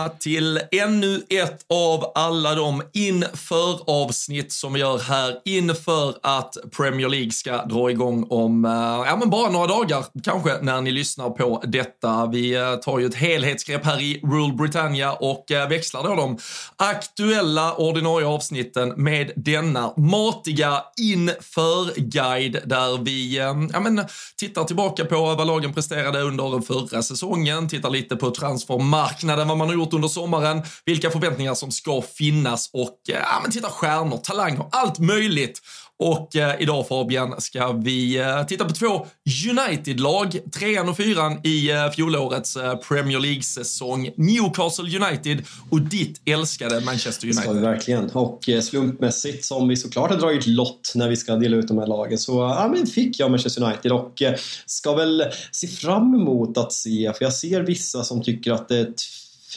Välkomna till ännu ett av alla de inför-avsnitt som vi gör här inför att Premier League ska dra igång om eh, ja, men bara några dagar, kanske, när ni lyssnar på detta. Vi eh, tar ju ett helhetsgrepp här i Rule Britannia och eh, växlar då de aktuella ordinarie avsnitten med denna matiga inför-guide där vi ja, men, tittar tillbaka på vad lagen presterade under förra säsongen, tittar lite på transfermarknaden, vad man har gjort under sommaren, vilka förväntningar som ska finnas och ja, men titta stjärnor, talanger, allt möjligt. Och eh, idag Fabian ska vi eh, titta på två United-lag, trean och fyran i eh, fjolårets eh, Premier League-säsong. Newcastle United och ditt älskade Manchester Det ska vi United. verkligen. Och eh, slumpmässigt, som vi såklart har dragit lott när vi ska dela ut de här lagen, så ja, men fick jag Manchester United och eh, ska väl se fram emot att se, för jag ser vissa som tycker att det är ett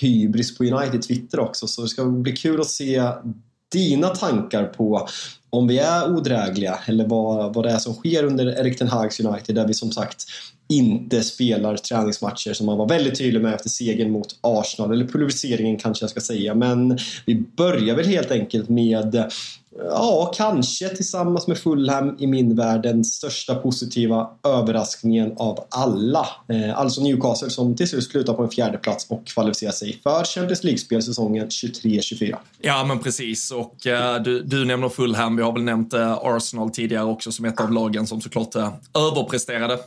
hybris på United Twitter också, så det ska bli kul att se dina tankar på om vi är odrägliga eller vad, vad det är som sker under Erik Ten Hags United där vi som sagt inte spelar träningsmatcher som man var väldigt tydlig med efter segern mot Arsenal, eller pulveriseringen kanske jag ska säga. Men vi börjar väl helt enkelt med Ja, kanske tillsammans med Fulham i min värld den största positiva överraskningen av alla. Eh, alltså Newcastle som till slut slutar på en fjärde plats och kvalificerar sig för Champions League-spel säsongen 23-24. Ja, men precis. Och eh, du, du nämner Fulham. Vi har väl nämnt eh, Arsenal tidigare också som ett av lagen som såklart överpresterade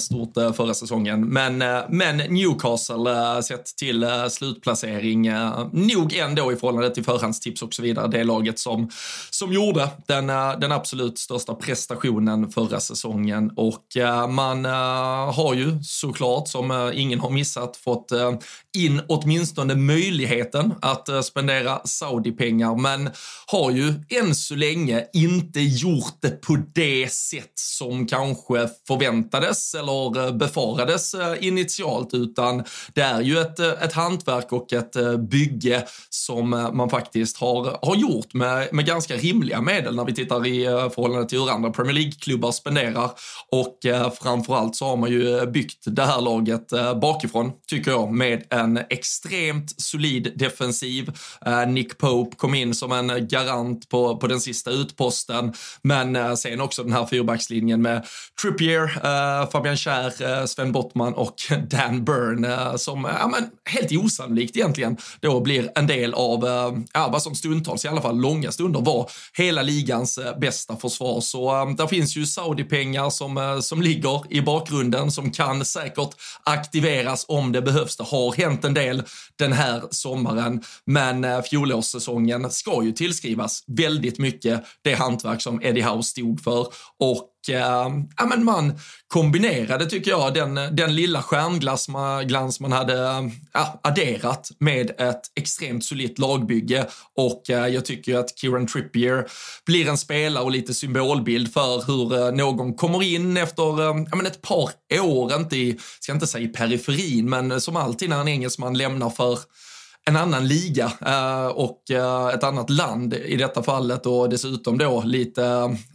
stort förra säsongen. Men, men Newcastle, sett till slutplacering, nog ändå i förhållande till förhandstips och så vidare, det laget som, som gjorde den, eh, den absolut största prestationen förra säsongen. Och eh, man eh, har ju såklart, som ingen har missat, fått in åtminstone möjligheten att spendera Saudi-pengar, men har ju än så länge inte gjort det på det sätt som kanske förväntades eller befarades initialt, utan det är ju ett, ett hantverk och ett bygge som man faktiskt har, har gjort med, med ganska rimliga medel när vi tittar i eh, förhållande till hur andra Premier League-klubbar spenderar. Och eh, framförallt så har man ju byggt det här laget eh, bakifrån, tycker jag, med en extremt solid defensiv. Nick Pope kom in som en garant på, på den sista utposten, men sen också den här fyrbackslinjen med Trippier, Fabian Schär, Sven Bottman och Dan Burn som ja, men, helt osannolikt egentligen då blir en del av ja, vad som stundtals, i alla fall långa stunder, var hela ligans eh, bästa försvar. Så eh, där finns ju Saudi-pengar som, eh, som ligger i bakgrunden som kan säkert aktiveras om det behövs. Det har hänt en del den här sommaren, men fjolårssäsongen ska ju tillskrivas väldigt mycket det hantverk som Eddie Howe stod för och Eh, ja, men man kombinerade, tycker jag, den, den lilla stjärnglans man, glans man hade eh, ja, adderat med ett extremt solitt lagbygge. Och eh, jag tycker att Kieran Trippier blir en spelare och lite symbolbild för hur eh, någon kommer in efter eh, ja, men ett par år, inte i, ska inte säga i periferin, men eh, som alltid när en engelsman lämnar för en annan liga eh, och eh, ett annat land i detta fallet och dessutom då lite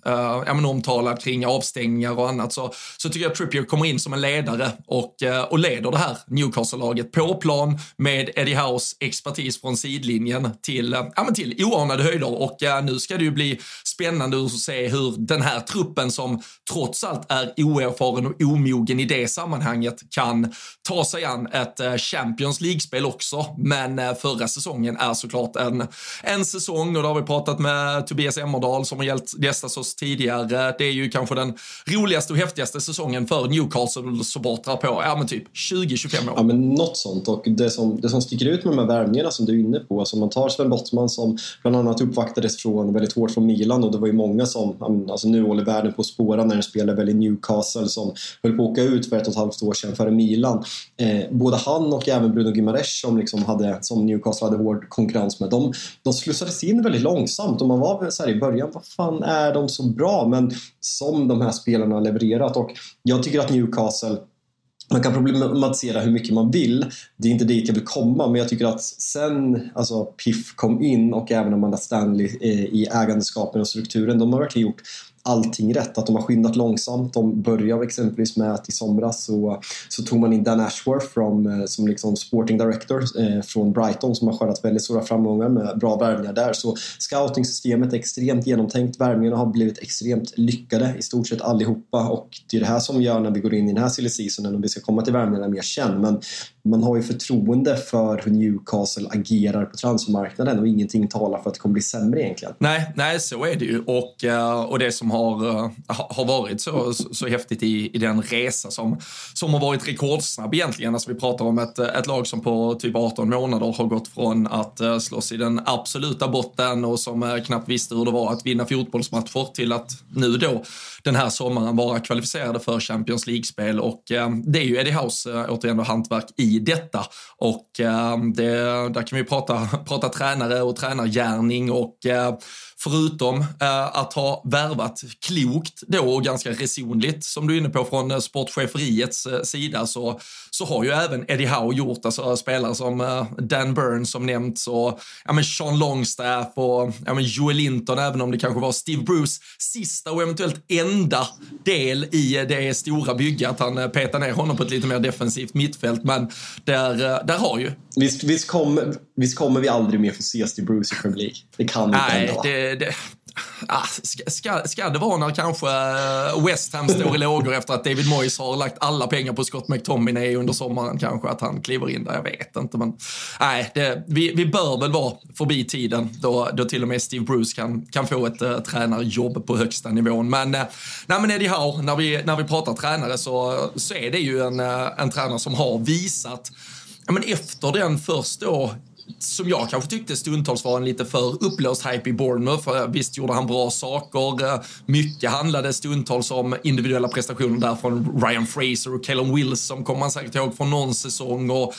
eh, ja, men omtalad kring avstängningar och annat så, så tycker jag att Trippier kommer in som en ledare och, och leder det här Newcastle-laget på plan med Eddie House expertis från sidlinjen till, ja, men till oanade höjder. Och nu ska det ju bli spännande att se hur den här truppen som trots allt är oerfaren och omogen i det sammanhanget kan ta sig an ett Champions League-spel också. Men Eh, förra säsongen är såklart en, en säsong och det har vi pratat med Tobias Emmerdal som har gästat oss tidigare. Det är ju kanske den roligaste och häftigaste säsongen för Newcastle-supportrar på, ja men typ 20-25 år. Ja men något sånt och det som, det som sticker ut med de här värvningarna som du är inne på, alltså man tar Sven Bottman som bland annat uppvaktades från, väldigt hårt från Milan och det var ju många som, alltså nu håller världen på att spåra när den spelar väl i Newcastle som höll på att åka ut för ett och ett halvt år sedan före Milan. Eh, både han och även Bruno Gimares som liksom hade som Newcastle hade hård konkurrens med. De, de slussades in väldigt långsamt och man var så här i början, vad fan är de så bra? Men som de här spelarna har levererat och jag tycker att Newcastle man kan problematisera hur mycket man vill. Det är inte dit jag vill komma, men jag tycker att sen alltså, Piff kom in och även Amanda Stanley eh, i ägandeskapen och strukturen, de har verkligen gjort allting rätt. Att de har skyndat långsamt. De började exempelvis med att i somras så, så tog man in Dan Ashworth from, eh, som liksom sporting director eh, från Brighton som har skördat väldigt stora framgångar med bra värvningar där. Så scoutingsystemet är extremt genomtänkt. Värvningarna har blivit extremt lyckade i stort sett allihopa och det är det här som gör när vi går in i den här silly seasonen och vi ska komma till värvningarna mer känd. Men man har ju förtroende för hur Newcastle agerar på transfermarknaden och ingenting talar för att det kommer bli sämre egentligen. Nej, nej så är det ju och, eh, och det som har, eh, har varit så, så, så häftigt i, i den resa som, som har varit rekordsnabb egentligen. Alltså vi pratar om ett, ett lag som på typ 18 månader har gått från att eh, slåss i den absoluta botten och som knappt visste hur det var att vinna fotbollsmatcher till att nu då den här sommaren vara kvalificerade för Champions League-spel och det är ju Eddie House återigen hantverk i detta. Och eh, det, där kan vi prata, prata tränare och tränargärning och eh, förutom eh, att ha värvat klokt då och ganska resonligt som du är inne på från eh, sportcheferiets eh, sida så, så har ju även Eddie Howe gjort, alltså spelare som Dan Burns som nämnts och ja, men Sean Longstaff och ja, men Joel Linton även om det kanske var Steve Bruce sista och eventuellt enda del i det stora bygget att han petar ner honom på ett lite mer defensivt mittfält men där, där har ju Visst, visst, kommer, visst kommer vi aldrig mer få se Steve Bruce i Premier League? Det kan vi inte hända, det, det, ah, ska, ska, ska det vara när kanske eh, West Ham står i lågor efter att David Moyes har lagt alla pengar på Scott McTominay under sommaren kanske att han kliver in där? Jag vet inte, men nej, det, vi, vi bör väl vara förbi tiden då, då till och med Steve Bruce kan, kan få ett uh, tränarjobb på högsta nivån. Men, uh, nej, men Eddie Howe, när vi, när vi pratar tränare så, så är det ju en, uh, en tränare som har visat ja, men efter den först då som jag kanske tyckte stundtals var en lite för upplöst hype i Bournemouth. Visst gjorde han bra saker. Eh, mycket handlade stundtals om individuella prestationer där från Ryan Fraser och Callum Wills som kommer man säkert ihåg från någon säsong. Och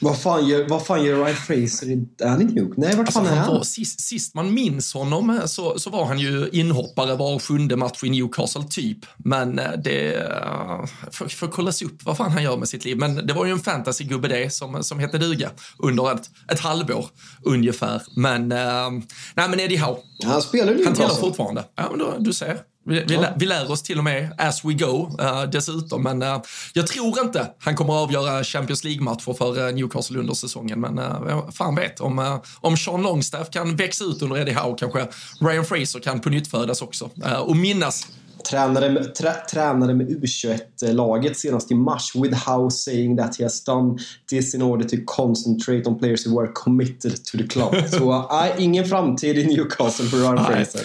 vad fan gör, vad fan gör Ryan Fraser i... Är han i? Nej, vart alltså, fan är han? Var, sist, sist, man minns honom eh, så, så var han ju inhoppare var sjunde match i Newcastle, typ. Men eh, det... Eh, får, får kollas upp vad fan han gör med sitt liv. Men det var ju en fantasy-gubbe det som, som hette duga under ett, ett halvår ungefär. Men... Nej, men Eddie Howe. Han spelar ju Han tillhör fortfarande. Ja, men då, du ser. Vi, vi, lär, vi, lär oss till och med as we go uh, dessutom. Men uh, jag tror inte han kommer att avgöra Champions League-matcher för uh, Newcastle under säsongen. Men uh, fan vet, om, om Sean Longstaff kan växa ut under Eddie Howe kanske Ryan Fraser kan på nytt födas också. och minnas tränare med, trä, med U21-laget senast i mars with Howe saying that he has done this in order to concentrate on players who are committed to the club. Så nej, ingen framtid i Newcastle för Ryan Fraser.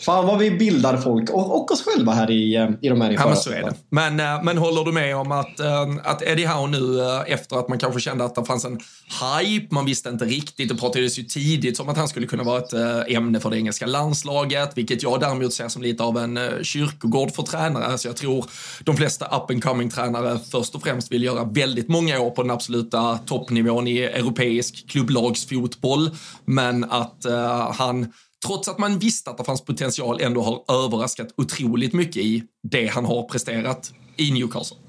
Fan vad vi bildar folk och, och oss själva här i, eh, i de här ja, men, så är det. Men, eh, men håller du med om att, eh, att Eddie Howe nu efter att man kanske kände att det fanns en hype, man visste inte riktigt, det pratades ju tidigt som att han skulle kunna vara ett ämne för det engelska landslaget, vilket jag däremot ser som lite av en kyrkogård för tränare. Alltså jag tror de flesta up and coming tränare först och främst vill göra väldigt många år på den absoluta toppnivån i europeisk klubblagsfotboll. Men att uh, han trots att man visste att det fanns potential, ändå har överraskat otroligt mycket i det han har presterat i Newcastle.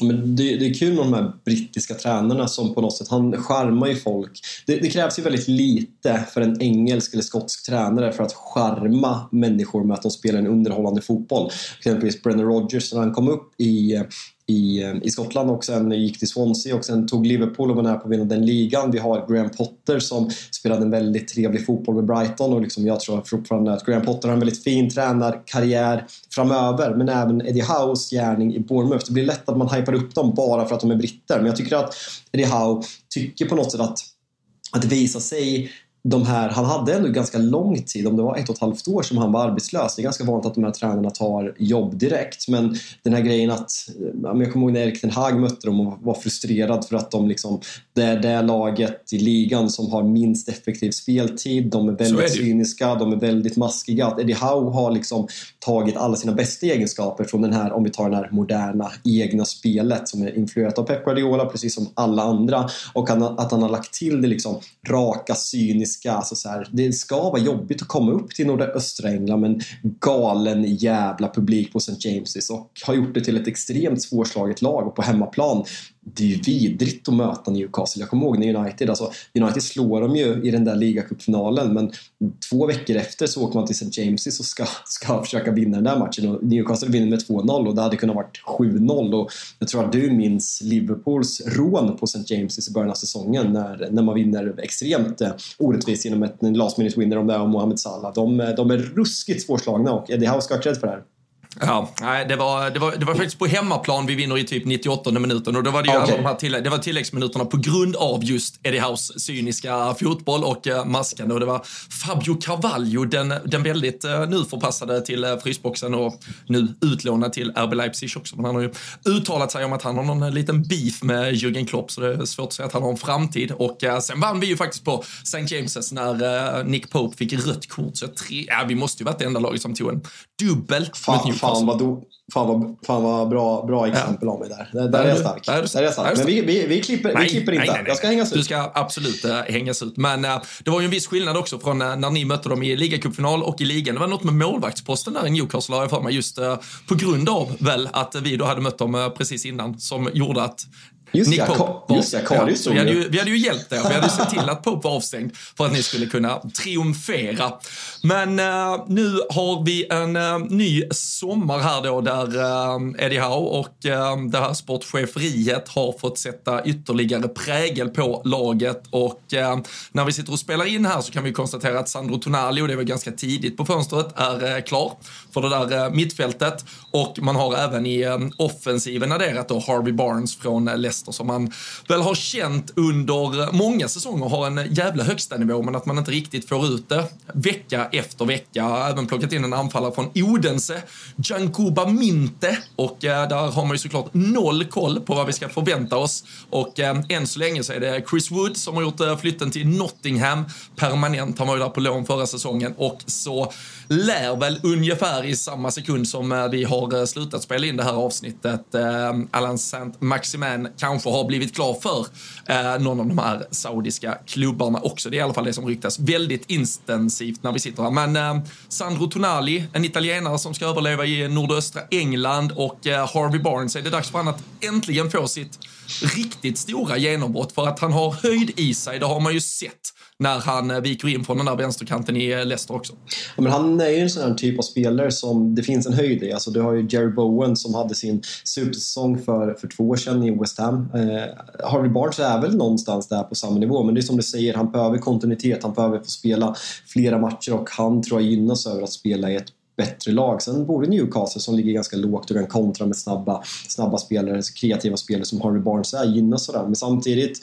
Men det, det, är kul med de här brittiska tränarna som på något sätt, han charmar ju folk. Det, det, krävs ju väldigt lite för en engelsk eller skotsk tränare för att charma människor med att de spelar en underhållande fotboll. Exempelvis Brennan Rodgers när han kom upp i i, i Skottland och sen gick till Swansea och sen tog Liverpool och var nära på att vinna den ligan. Vi har Graham Potter som spelade en väldigt trevlig fotboll med Brighton och liksom jag tror fortfarande att Graham Potter har en väldigt fin tränarkarriär framöver men även Eddie Howes gärning i Bournemouth. Det blir lätt att man hypar upp dem bara för att de är britter men jag tycker att Eddie Howe tycker på något sätt att att visa sig de här, han hade ändå ganska lång tid, om det var ett och ett halvt år som han var arbetslös. Det är ganska vanligt att de här tränarna tar jobb direkt. Men den här grejen att, jag kommer ihåg när Erik Ten Hag mötte dem och var frustrerad för att de liksom, det är det laget i ligan som har minst effektiv speltid. De är väldigt är cyniska, de är väldigt maskiga. Att Eddie Howe har liksom tagit alla sina bästa egenskaper från den här, om vi tar det här moderna egna spelet som är influerat av Pep Guardiola precis som alla andra och att han har lagt till det liksom raka, cyniska engelska. Alltså så här, det ska vara jobbigt att komma upp till nordöstra England med en galen jävla publik på St. James's och har gjort det till ett extremt svårslaget lag och på hemmaplan det är ju vidrigt att möta Newcastle. Jag kommer ihåg när United, alltså United slår dem ju i den där ligacupfinalen men två veckor efter så åker man till St. James's och ska, ska försöka vinna den där matchen och Newcastle vinner med 2-0 och det hade kunnat varit 7-0 och jag tror att du minns Liverpools rån på St. James's i början av säsongen när, när man vinner extremt eh, orättvist genom ett last minute winner om det är Mohamed Salah. De, eh, de är ruskigt svårslagna och Eddie Howe ska ha cred för det här. Ja, nej, det var, det, var, det var faktiskt på hemmaplan vi vinner i typ 98 minuten och då var det ju okay. alla de här tillägg, det var tilläggsminuterna på grund av just Eddie House cyniska fotboll och uh, maskande och det var Fabio Carvalho, den, den väldigt uh, nu förpassade till uh, frysboxen och nu utlånad till RB Leipzig också. Men han har ju uttalat sig om att han har någon liten beef med Jürgen Klopp så det är svårt att säga att han har en framtid och uh, sen vann vi ju faktiskt på St. James's när Nick Pope fick rött kort så tre, ja, vi måste ju varit det enda laget som tog en dubbel Fan, fan vad, do, fan vad, fan vad bra, bra exempel ja. av mig där. Där, där är jag stark. Där, där är jag stark. Men vi, vi, vi, klipper, nej, vi klipper inte. Nej, nej, jag ska hängas ut. Du ska absolut uh, hängas ut. Men uh, det var ju en viss skillnad också från uh, när ni mötte dem i ligacupfinal och i ligan. Det var något med målvaktsposten där i Newcastle har jag för mig. Just på grund av väl att vi då hade mött dem precis innan som gjorde att Just Nick ja, Pope just ja, Karius ja, vi, hade ju, vi hade ju hjälpt er. Vi hade sett till att Pope var avstängd för att ni skulle kunna triumfera. Men uh, nu har vi en uh, ny sommar här då där uh, Eddie Howe och uh, det här sportcheferiet har fått sätta ytterligare prägel på laget. Och när vi sitter och spelar in här så kan vi konstatera att Sandro Tonali, och det var ganska tidigt på fönstret, är klar för det där mittfältet. Och man har även i offensiven adderat då Harvey Barnes från Leicester Leicester som man väl har känt under många säsonger har en jävla högsta nivå men att man inte riktigt får ut det. Vecka efter vecka. Även plockat in en anfallare från Odense, Jankuba Minte och eh, där har man ju såklart noll koll på vad vi ska förvänta oss. Och eh, än så länge så är det Chris Wood som har gjort eh, flytten till Nottingham permanent. Han var ju där på lån förra säsongen och så lär väl ungefär i samma sekund som eh, vi har eh, slutat spela in det här avsnittet eh, Alan Saint Maximin kanske har blivit klar för eh, någon av de här saudiska klubbarna också. Det är i alla fall det som ryktas väldigt intensivt när vi sitter här. Men eh, Sandro Tonali, en italienare som ska överleva i nordöstra England och eh, Harvey Barnes, är det dags för honom att äntligen få sitt riktigt stora genombrott för att han har höjd i sig, det har man ju sett när han eh, viker in från den där vänsterkanten i eh, Leicester också. Ja, men han är ju en sån här typ av spelare som det finns en höjd i. Alltså, du har ju Jerry Bowen som hade sin supersäsong för, för två år sedan i West Ham. Eh, Harvey Barnes är väl någonstans där på samma nivå men det är som du säger, han behöver kontinuitet, han behöver få spela flera matcher och han tror jag gynnas över att spela i ett bättre lag. Sen borde Newcastle som ligger ganska lågt och kan kontra med snabba, snabba spelare, kreativa spelare som Harvey Barnes är, gynnas sådär. Men samtidigt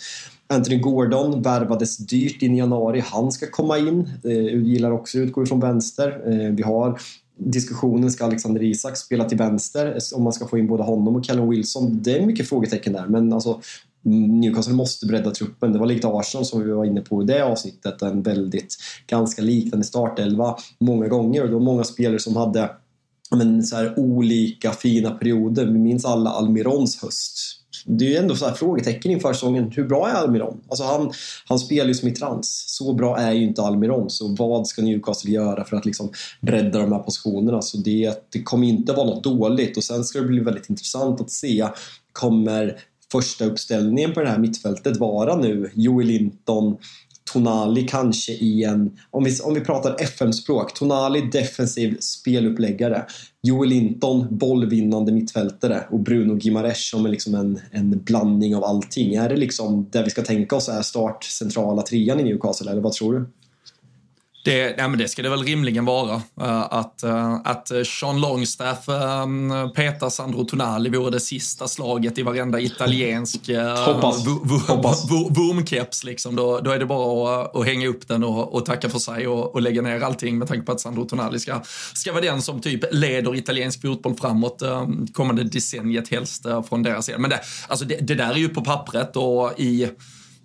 Anthony Gordon värvades dyrt in i januari. Han ska komma in. Eh, gillar också att utgå ifrån vänster. Eh, vi har diskussionen, ska Alexander Isak spela till vänster? Om man ska få in både honom och Callum Wilson. Det är mycket frågetecken där. Men alltså, Newcastle måste bredda truppen. Det var likt Arsenal som vi var inne på i det avsnittet. En väldigt, ganska liknande startelva många gånger. Och det var många spelare som hade men, så här, olika fina perioder. Vi minns alla Almirons höst det är ju ändå så här frågetecken inför säsongen. Hur bra är Almiron? Alltså han, han spelar ju som i trans. Så bra är ju inte Almiron. Så vad ska Newcastle göra för att liksom bredda de här positionerna? Så det, det kommer inte vara något dåligt. Och sen ska det bli väldigt intressant att se kommer första uppställningen på det här mittfältet vara nu Joel Linton, Tonali kanske i en, om vi, om vi pratar FM-språk, Tonali defensiv speluppläggare. Joel Linton bollvinnande mittfältare och Bruno Gimares som är liksom en, en blandning av allting. Är det liksom det vi ska tänka oss är start centrala trean i Newcastle eller vad tror du? Det, nej det ska det väl rimligen vara. Uh, att, uh, att Sean Longstaff uh, petar Sandro Tonali vore det sista slaget i varenda italiensk vurmkeps. Liksom. Då, då är det bara att, att hänga upp den och, och tacka för sig och, och, lägga ner allting med tanke på att Sandro Tonali ska, ska vara den som typ leder italiensk fotboll framåt kommande decenniet helst från deras sida. Men det, alltså det, det där är ju på pappret och i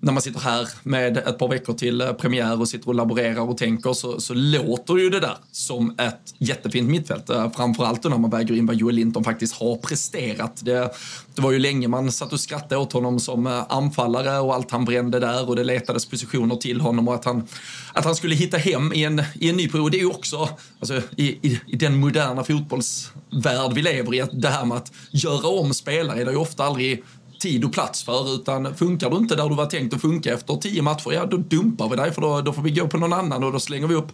när man sitter här med ett par veckor till eh, premiär och sitter och laborerar och tänker så, så låter ju det där som ett jättefint mittfält. Eh, framförallt när man väger in vad Joel Linton faktiskt har presterat. Det, det var ju länge man satt och skrattade åt honom som eh, anfallare och allt han brände där och det letades positioner till honom och att han, att han skulle hitta hem i en, i en ny period. Det är ju också, alltså, i, i, i den moderna fotbollsvärld vi lever i, att det här med att göra om spelare är ju ofta aldrig tid och plats för. Utan funkar du inte där du var tänkt att funka efter tio matcher, ja då dumpar vi dig för då, då får vi gå på någon annan och då slänger vi upp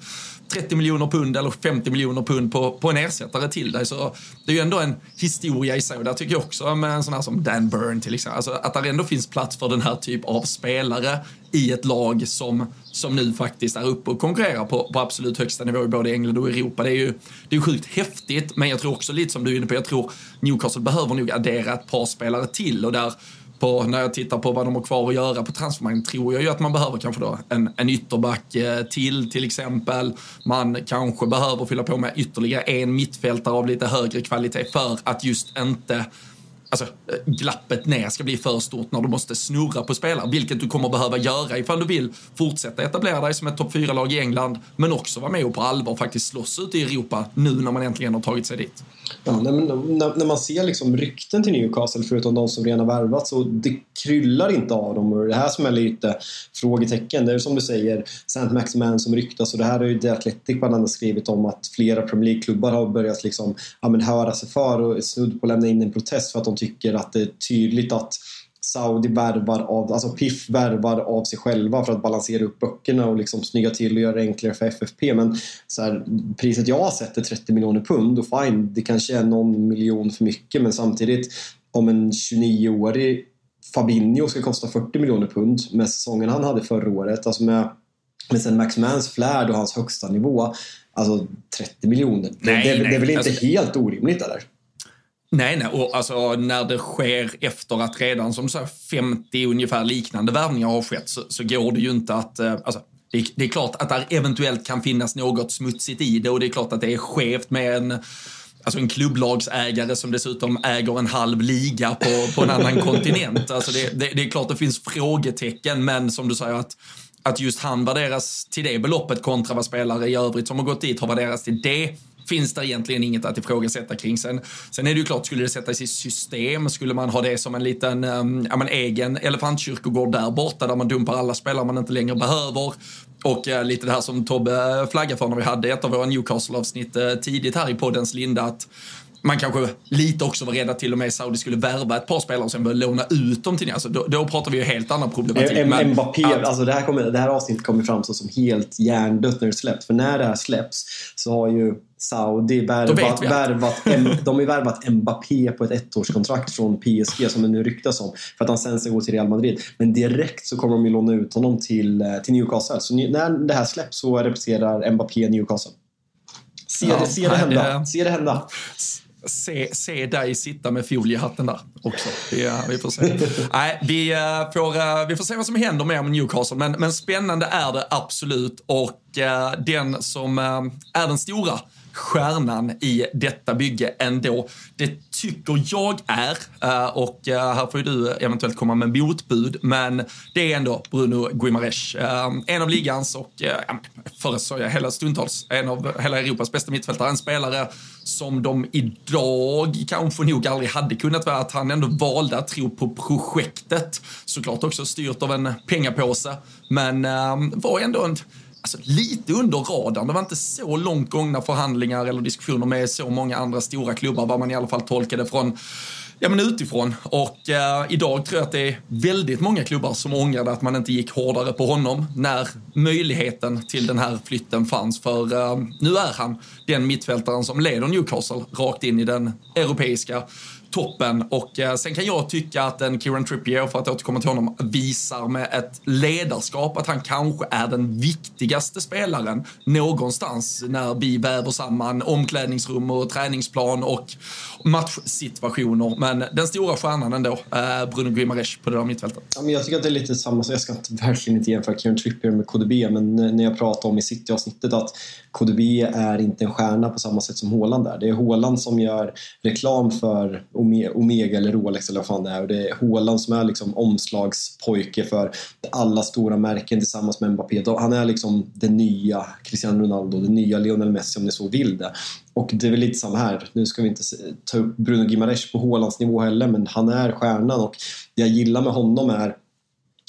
30 miljoner pund eller 50 miljoner pund på, på en ersättare till dig. Så det är ju ändå en historia i sig och där tycker jag också med en sån här som Dan Burn till exempel, alltså att det ändå finns plats för den här typ av spelare i ett lag som, som nu faktiskt är uppe och konkurrerar på, på absolut högsta nivå i både England och Europa. Det är ju det är sjukt häftigt, men jag tror också lite som du är inne på, jag tror Newcastle behöver nog addera ett par spelare till och där på, när jag tittar på vad de har kvar att göra på transfermarknaden tror jag ju att man behöver kanske då en, en ytterback eh, till till exempel. Man kanske behöver fylla på med ytterligare en mittfältare av lite högre kvalitet för att just inte alltså, eh, glappet ner ska bli för stort när du måste snurra på spelare, vilket du kommer behöva göra ifall du vill fortsätta etablera dig som ett topp 4-lag i England, men också vara med och på allvar faktiskt slåss ute i Europa nu när man äntligen har tagit sig dit. Ja, när, när, när man ser liksom rykten till Newcastle, förutom de som redan har värvat, så det kryllar inte av dem. Och det här som är lite frågetecken, det är som du säger, Saint Maximan som ryktas och det här har ju The Athletic bland annat skrivit om att flera Premier League-klubbar har börjat liksom, ja, men höra sig för och snudd på att lämna in en protest för att de tycker att det är tydligt att Saudi värvar av, alltså Piff värvar av sig själva för att balansera upp böckerna och liksom snygga till och göra det enklare för FFP. Men så här, priset jag har sett är 30 miljoner pund och fine, det kanske är någon miljon för mycket men samtidigt om en 29-årig Fabinho ska kosta 40 miljoner pund med säsongen han hade förra året, alltså med, med sen Max Mans flärd och hans högsta nivå, alltså 30 miljoner. Nej, det, det, det, är väl inte alltså, helt orimligt eller? Nej, nej, och alltså när det sker efter att redan som så 50 ungefär liknande värvningar har skett så, så går det ju inte att, eh, alltså, det är, det är, klart att det eventuellt kan finnas något smutsigt i det och det är klart att det är skevt med en Alltså en klubblagsägare som dessutom äger en halv liga på, på en annan kontinent. Alltså det, det, det är klart det finns frågetecken, men som du säger att att just han värderas till det beloppet kontra vad spelare i övrigt som har gått dit har värderats till det finns det egentligen inget att ifrågasätta kring. Sen, sen är det ju klart, skulle det sättas i system, skulle man ha det som en liten um, ja, men egen elefantkyrkogård där borta där man dumpar alla spelare man inte längre behöver. Och uh, lite det här som Tobbe flaggade för när vi hade ett av våra Newcastle-avsnitt uh, tidigt här i poddens linda, att man kanske lite också var rädd att till och med Saudi skulle värva ett par spelare och sen börja låna ut dem till alltså, då, då pratar vi ju helt annan problematik. M men Mbappé, att... alltså det här, kommer, det här avsnittet kommer framstå som helt hjärndött när det släpps. För när det här släpps så har ju Saudi värvat, värvat, de har värvat Mbappé på ett ettårskontrakt från PSG som det nu ryktas om. För att han sen ska gå till Real Madrid. Men direkt så kommer de ju låna ut honom till, eh, till Newcastle. Så när det här släpps så representerar Mbappé Newcastle. Se, ja, se det hända. Det... Se det hända se, se dig sitta med foliehatten där också. Vi, vi får se. Nej, vi, eh, får, eh, vi får se vad som händer med Newcastle, men, men spännande är det absolut. Och den som är den stora stjärnan i detta bygge ändå. Det tycker jag är, eh, och eh, här får ju du eventuellt komma med motbud, men det är ändå Bruno Guimaraes. Eh, en av ligans och förra jag hela stundtals, en av hela Europas bästa mittfältare. En spelare som de idag kanske nog aldrig hade kunnat vara, att han ändå valde att tro på projektet. Såklart också styrt av en pengapåse, men var ändå en alltså, lite under radarn. Det var inte så långt gångna förhandlingar eller diskussioner med så många andra stora klubbar, vad man i alla fall tolkade från ja, men utifrån. Och eh, idag tror jag att det är väldigt många klubbar som ångrade att man inte gick hårdare på honom när möjligheten till den här flytten fanns. För eh, nu är han den mittfältaren som leder Newcastle rakt in i den europeiska toppen. Och eh, sen kan jag tycka att en Kieran Trippier, för att återkomma till honom, visar med ett ledarskap att han kanske är den viktigaste spelaren någonstans när vi väver samman omklädningsrum och träningsplan och matchsituationer. Men den stora stjärnan ändå, eh, Bruno Guimaraes på det där mittfältet. Ja, men jag tycker att det är lite samma, så jag ska inte, verkligen inte jämföra Kieran Trippier med KDB, men när jag pratar om i City-avsnittet att KDB är inte en stjärna på samma sätt som Haaland är. Det är Haaland som gör reklam för Omega eller Rolex eller vad fan det är och det är Haaland som är liksom omslagspojke för alla stora märken tillsammans med Mbappé. Han är liksom den nya Cristiano Ronaldo, den nya Lionel Messi om ni så vill det. Och det är väl lite samma här. Nu ska vi inte ta upp Bruno Gimares på Haalands nivå heller men han är stjärnan och det jag gillar med honom är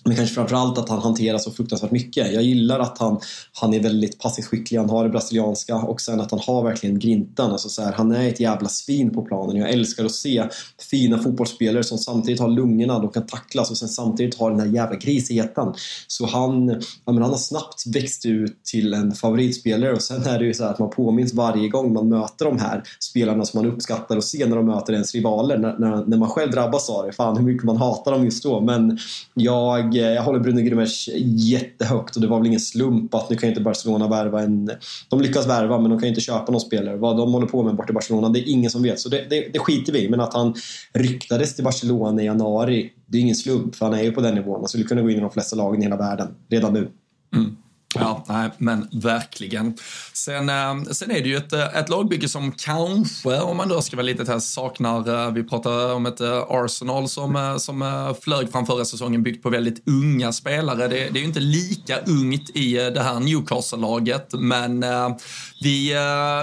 men kanske framförallt att han hanterar så fruktansvärt mycket. Jag gillar att han, han är väldigt passningsskicklig, han har det brasilianska och sen att han har verkligen grintan. Alltså så här, han är ett jävla svin på planen. Jag älskar att se fina fotbollsspelare som samtidigt har lungorna, de kan tacklas och sen samtidigt har den här jävla grisigheten. Så han, ja, men han har snabbt växt ut till en favoritspelare och sen är det ju så att man påminns varje gång man möter de här spelarna som man uppskattar att se när de möter ens rivaler. När, när, när man själv drabbas av det. Fan hur mycket man hatar dem just då. Men jag jag, eh, jag håller Bruno Grimmers jättehögt och det var väl ingen slump att nu kan ju inte Barcelona värva en... De lyckas värva men de kan ju inte köpa någon spelare. Vad de håller på med bort i Barcelona, det är ingen som vet. Så det, det, det skiter vi i. Men att han ryktades till Barcelona i januari, det är ingen slump för han är ju på den nivån. Han skulle kunna gå in i de flesta lagen i hela världen redan nu. Mm. Ja, nej, men verkligen. Sen, eh, sen är det ju ett, eh, ett lagbygge som kanske, om man då ska vara lite här, saknar, eh, vi pratar om ett Arsenal som, som flög fram förra säsongen byggt på väldigt unga spelare. Det, det är ju inte lika ungt i det här Newcastle-laget, men vi,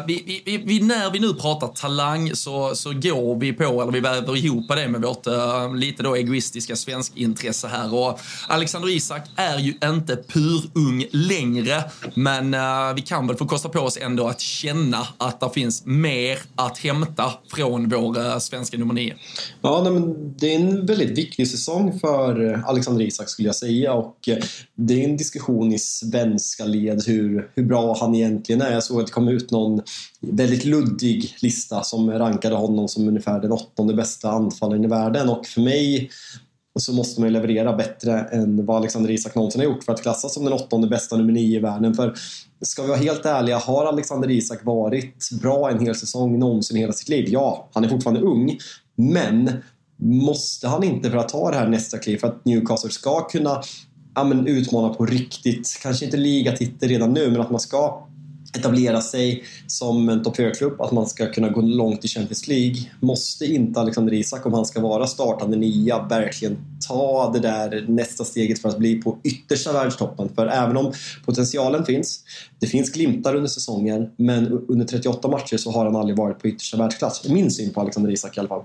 vi, vi, vi, när vi nu pratar talang så, så går vi på, eller vi väver ihop det med vårt lite då egoistiska svenskintresse här. Och Alexander Isak är ju inte purung längre längre. Men uh, vi kan väl få kosta på oss ändå att känna att det finns mer att hämta från vår uh, svenska nummer nio. Ja, nej, men det är en väldigt viktig säsong för eh, Alexander Isak skulle jag säga och det är en diskussion i svenska led hur, hur bra han egentligen är. Jag såg att det kom ut någon väldigt luddig lista som rankade honom som ungefär den åttonde bästa anfallaren i världen och för mig så måste man ju leverera bättre än vad Alexander Isak någonsin har gjort för att klassas som den åttonde bästa nummer nio i världen. För ska vi vara helt ärliga, har Alexander Isak varit bra en hel säsong någonsin i hela sitt liv? Ja, han är fortfarande ung. Men måste han inte för att ta det här nästa kliv för att Newcastle ska kunna ja, men, utmana på riktigt, kanske inte ligatitel redan nu, men att man ska etablera sig som en topp 4-klubb, att man ska kunna gå långt i Champions League. Måste inte Alexander Isak, om han ska vara startande nia, verkligen ta det där nästa steget för att bli på yttersta världstoppen? För även om potentialen finns, det finns glimtar under säsongen, men under 38 matcher så har han aldrig varit på yttersta världsklass. Min syn på Alexander Isak i alla fall.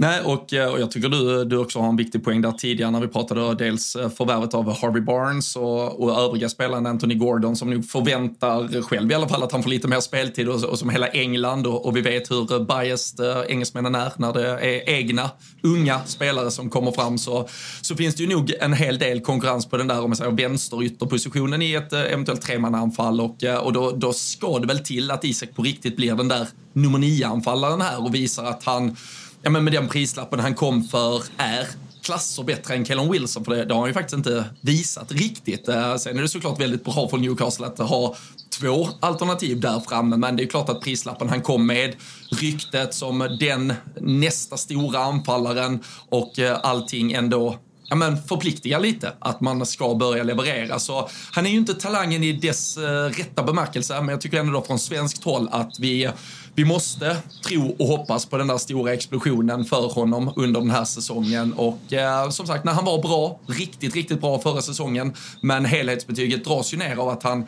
Nej, och, eh, och jag tycker du, du också har en viktig poäng där. Tidigare när vi pratade eh, dels eh, förvärvet av Harvey Barnes och, och övriga spelaren Anthony Gordon, som nog förväntar själv i alla fall att han får lite mer speltid och, och som hela England och, och, vi vet hur biased äh, engelsmännen är när det är egna unga spelare som kommer fram. Så, så finns det ju nog en hel del konkurrens på den där om man säger vänsterytterpositionen i ett äh, eventuellt tremannaanfall. Och, och då, då ska det väl till att Isak på riktigt blir den där nummer nio-anfallaren här och visar att han ja, men med den prislappen han kom för är klasser bättre än Kellen Wilson, för det, det har han ju faktiskt inte visat riktigt. Eh, sen är det såklart väldigt bra för Newcastle att ha två alternativ där framme, men det är klart att prislappen han kom med, ryktet som den nästa stora anfallaren och eh, allting ändå ja, men förpliktigar lite att man ska börja leverera. Så han är ju inte talangen i dess eh, rätta bemärkelse, men jag tycker ändå då från svenskt håll att vi vi måste tro och hoppas på den där stora explosionen för honom under den här säsongen. Och eh, som sagt, när han var bra, riktigt, riktigt bra förra säsongen, men helhetsbetyget dras ju ner av att han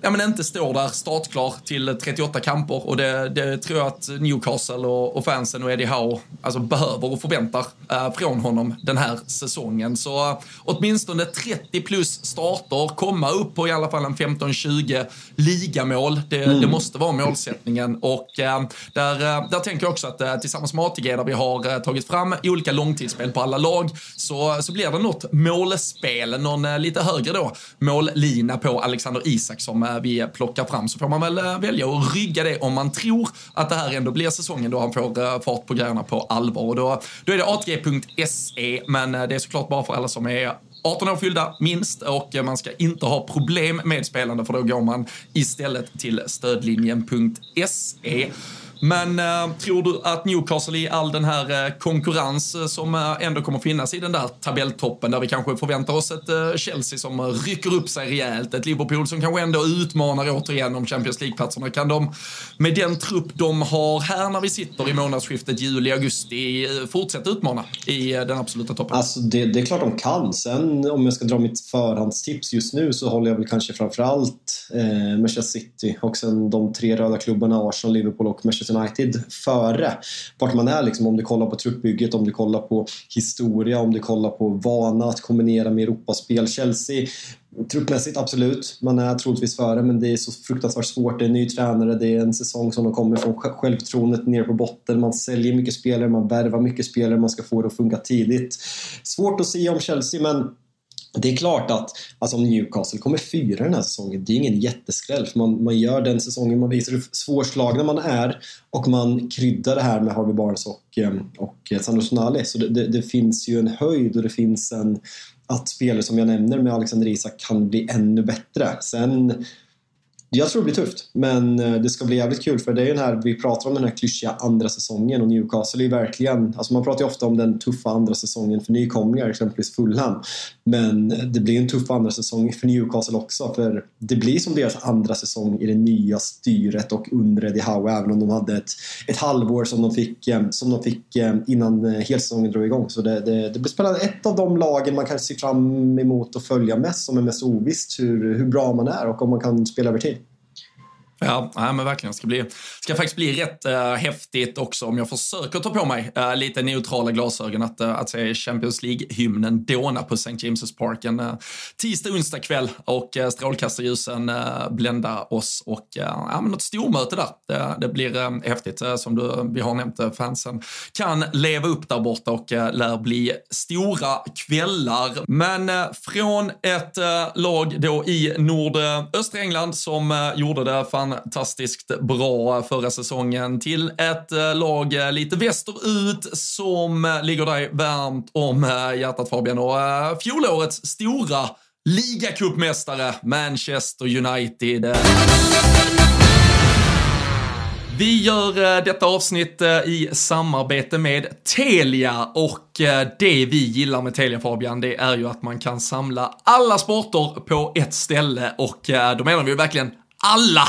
ja, men inte står där startklar till 38 kamper och det, det tror jag att Newcastle och, och, fansen och Eddie Howe alltså, behöver och förväntar äh, från honom den här säsongen. Så äh, åtminstone 30 plus starter, komma upp på i alla fall en 15-20 ligamål. Det, mm. det, måste vara målsättningen och äh, där, där tänker jag också att tillsammans med ATG där vi har tagit fram olika långtidsspel på alla lag så, så blir det något målspel, någon lite högre då mållina på Alexander Isak som Eh, vi plockar fram så får man väl eh, välja att rygga det om man tror att det här ändå blir säsongen då han får eh, fart på grejerna på allvar. Och då, då är det atg.se, men det är såklart bara för alla som är 18 år fyllda minst och man ska inte ha problem med spelande för då går man istället till stödlinjen.se. Men eh, tror du att Newcastle i all den här eh, konkurrens eh, som som ändå kommer finnas i den där tabelltoppen där vi kanske förväntar oss ett eh, Chelsea som rycker upp sig rejält, ett Liverpool som kanske ändå utmanar återigen om Champions League-platserna. Kan de med den trupp de har här när vi sitter i månadsskiftet juli-augusti fortsätta utmana i den absoluta toppen? Alltså det, det, är klart de kan. Sen om jag ska dra mitt förhandstips just nu så håller jag väl kanske framförallt eh, Manchester City och sen de tre röda klubbarna Arsenal, Liverpool och Manchester United före vart man är liksom, om du kollar på truppbygget, om du kollar på historia, om du kollar på vana att kombinera med Europaspel. Chelsea Truppmässigt absolut, man är troligtvis före men det är så fruktansvärt svårt. Det är en ny tränare, det är en säsong som de kommer från självförtroendet ner på botten. Man säljer mycket spelare, man värvar mycket spelare, man ska få det att funka tidigt. Svårt att säga om Chelsea men det är klart att alltså om Newcastle kommer fyra den här säsongen, det är ingen jätteskräll. För man, man gör den säsongen, man visar hur svårslagna man är och man kryddar det här med Harvey Barnes och, eh, och eh, Sandro Sonali. Så det, det, det, finns ju en höjd och det finns en... Att spelare som jag nämner med Alexander Isak kan bli ännu bättre. Sen jag tror det blir tufft, men eh, det ska bli jävligt kul för det är ju den här, vi pratar om den här klyschiga andra säsongen och Newcastle är ju verkligen, alltså man pratar ju ofta om den tuffa andra säsongen för nykomlingar, exempelvis Fulham. Men det blir en tuff andra säsong för Newcastle också för det blir som deras andra säsong i det nya styret och under Eddie Howe även om de hade ett, ett halvår som de fick, eh, som de fick eh, innan helsäsongen drog igång. Så det, det, det blir spännande. Ett av de lagen man kan se fram emot att följa mest som är mest ovisst hur, hur bra man är och om man kan spela över tid. Ja, ja, men verkligen. Det ska, bli, ska faktiskt bli rätt äh, häftigt också om jag försöker ta på mig äh, lite neutrala glasögon att, äh, att se Champions League-hymnen dåna på St. James' Park en äh, tisdag, onsdag kväll och äh, strålkastarljusen äh, blända oss och äh, ja, men något stormöte där. Det, det blir äh, häftigt. Äh, som du, vi har nämnt, fansen kan leva upp där borta och äh, lär bli stora kvällar. Men äh, från ett äh, lag då i nordöstra England som äh, gjorde det fan fantastiskt bra förra säsongen till ett eh, lag eh, lite västerut som eh, ligger dig varmt om hjärtat Fabian. Och fjolårets stora ligacupmästare Manchester United. Vi gör detta avsnitt i samarbete med Telia och det vi gillar med Telia Fabian, det är ju att man kan samla alla sporter på ett ställe och då menar vi verkligen alla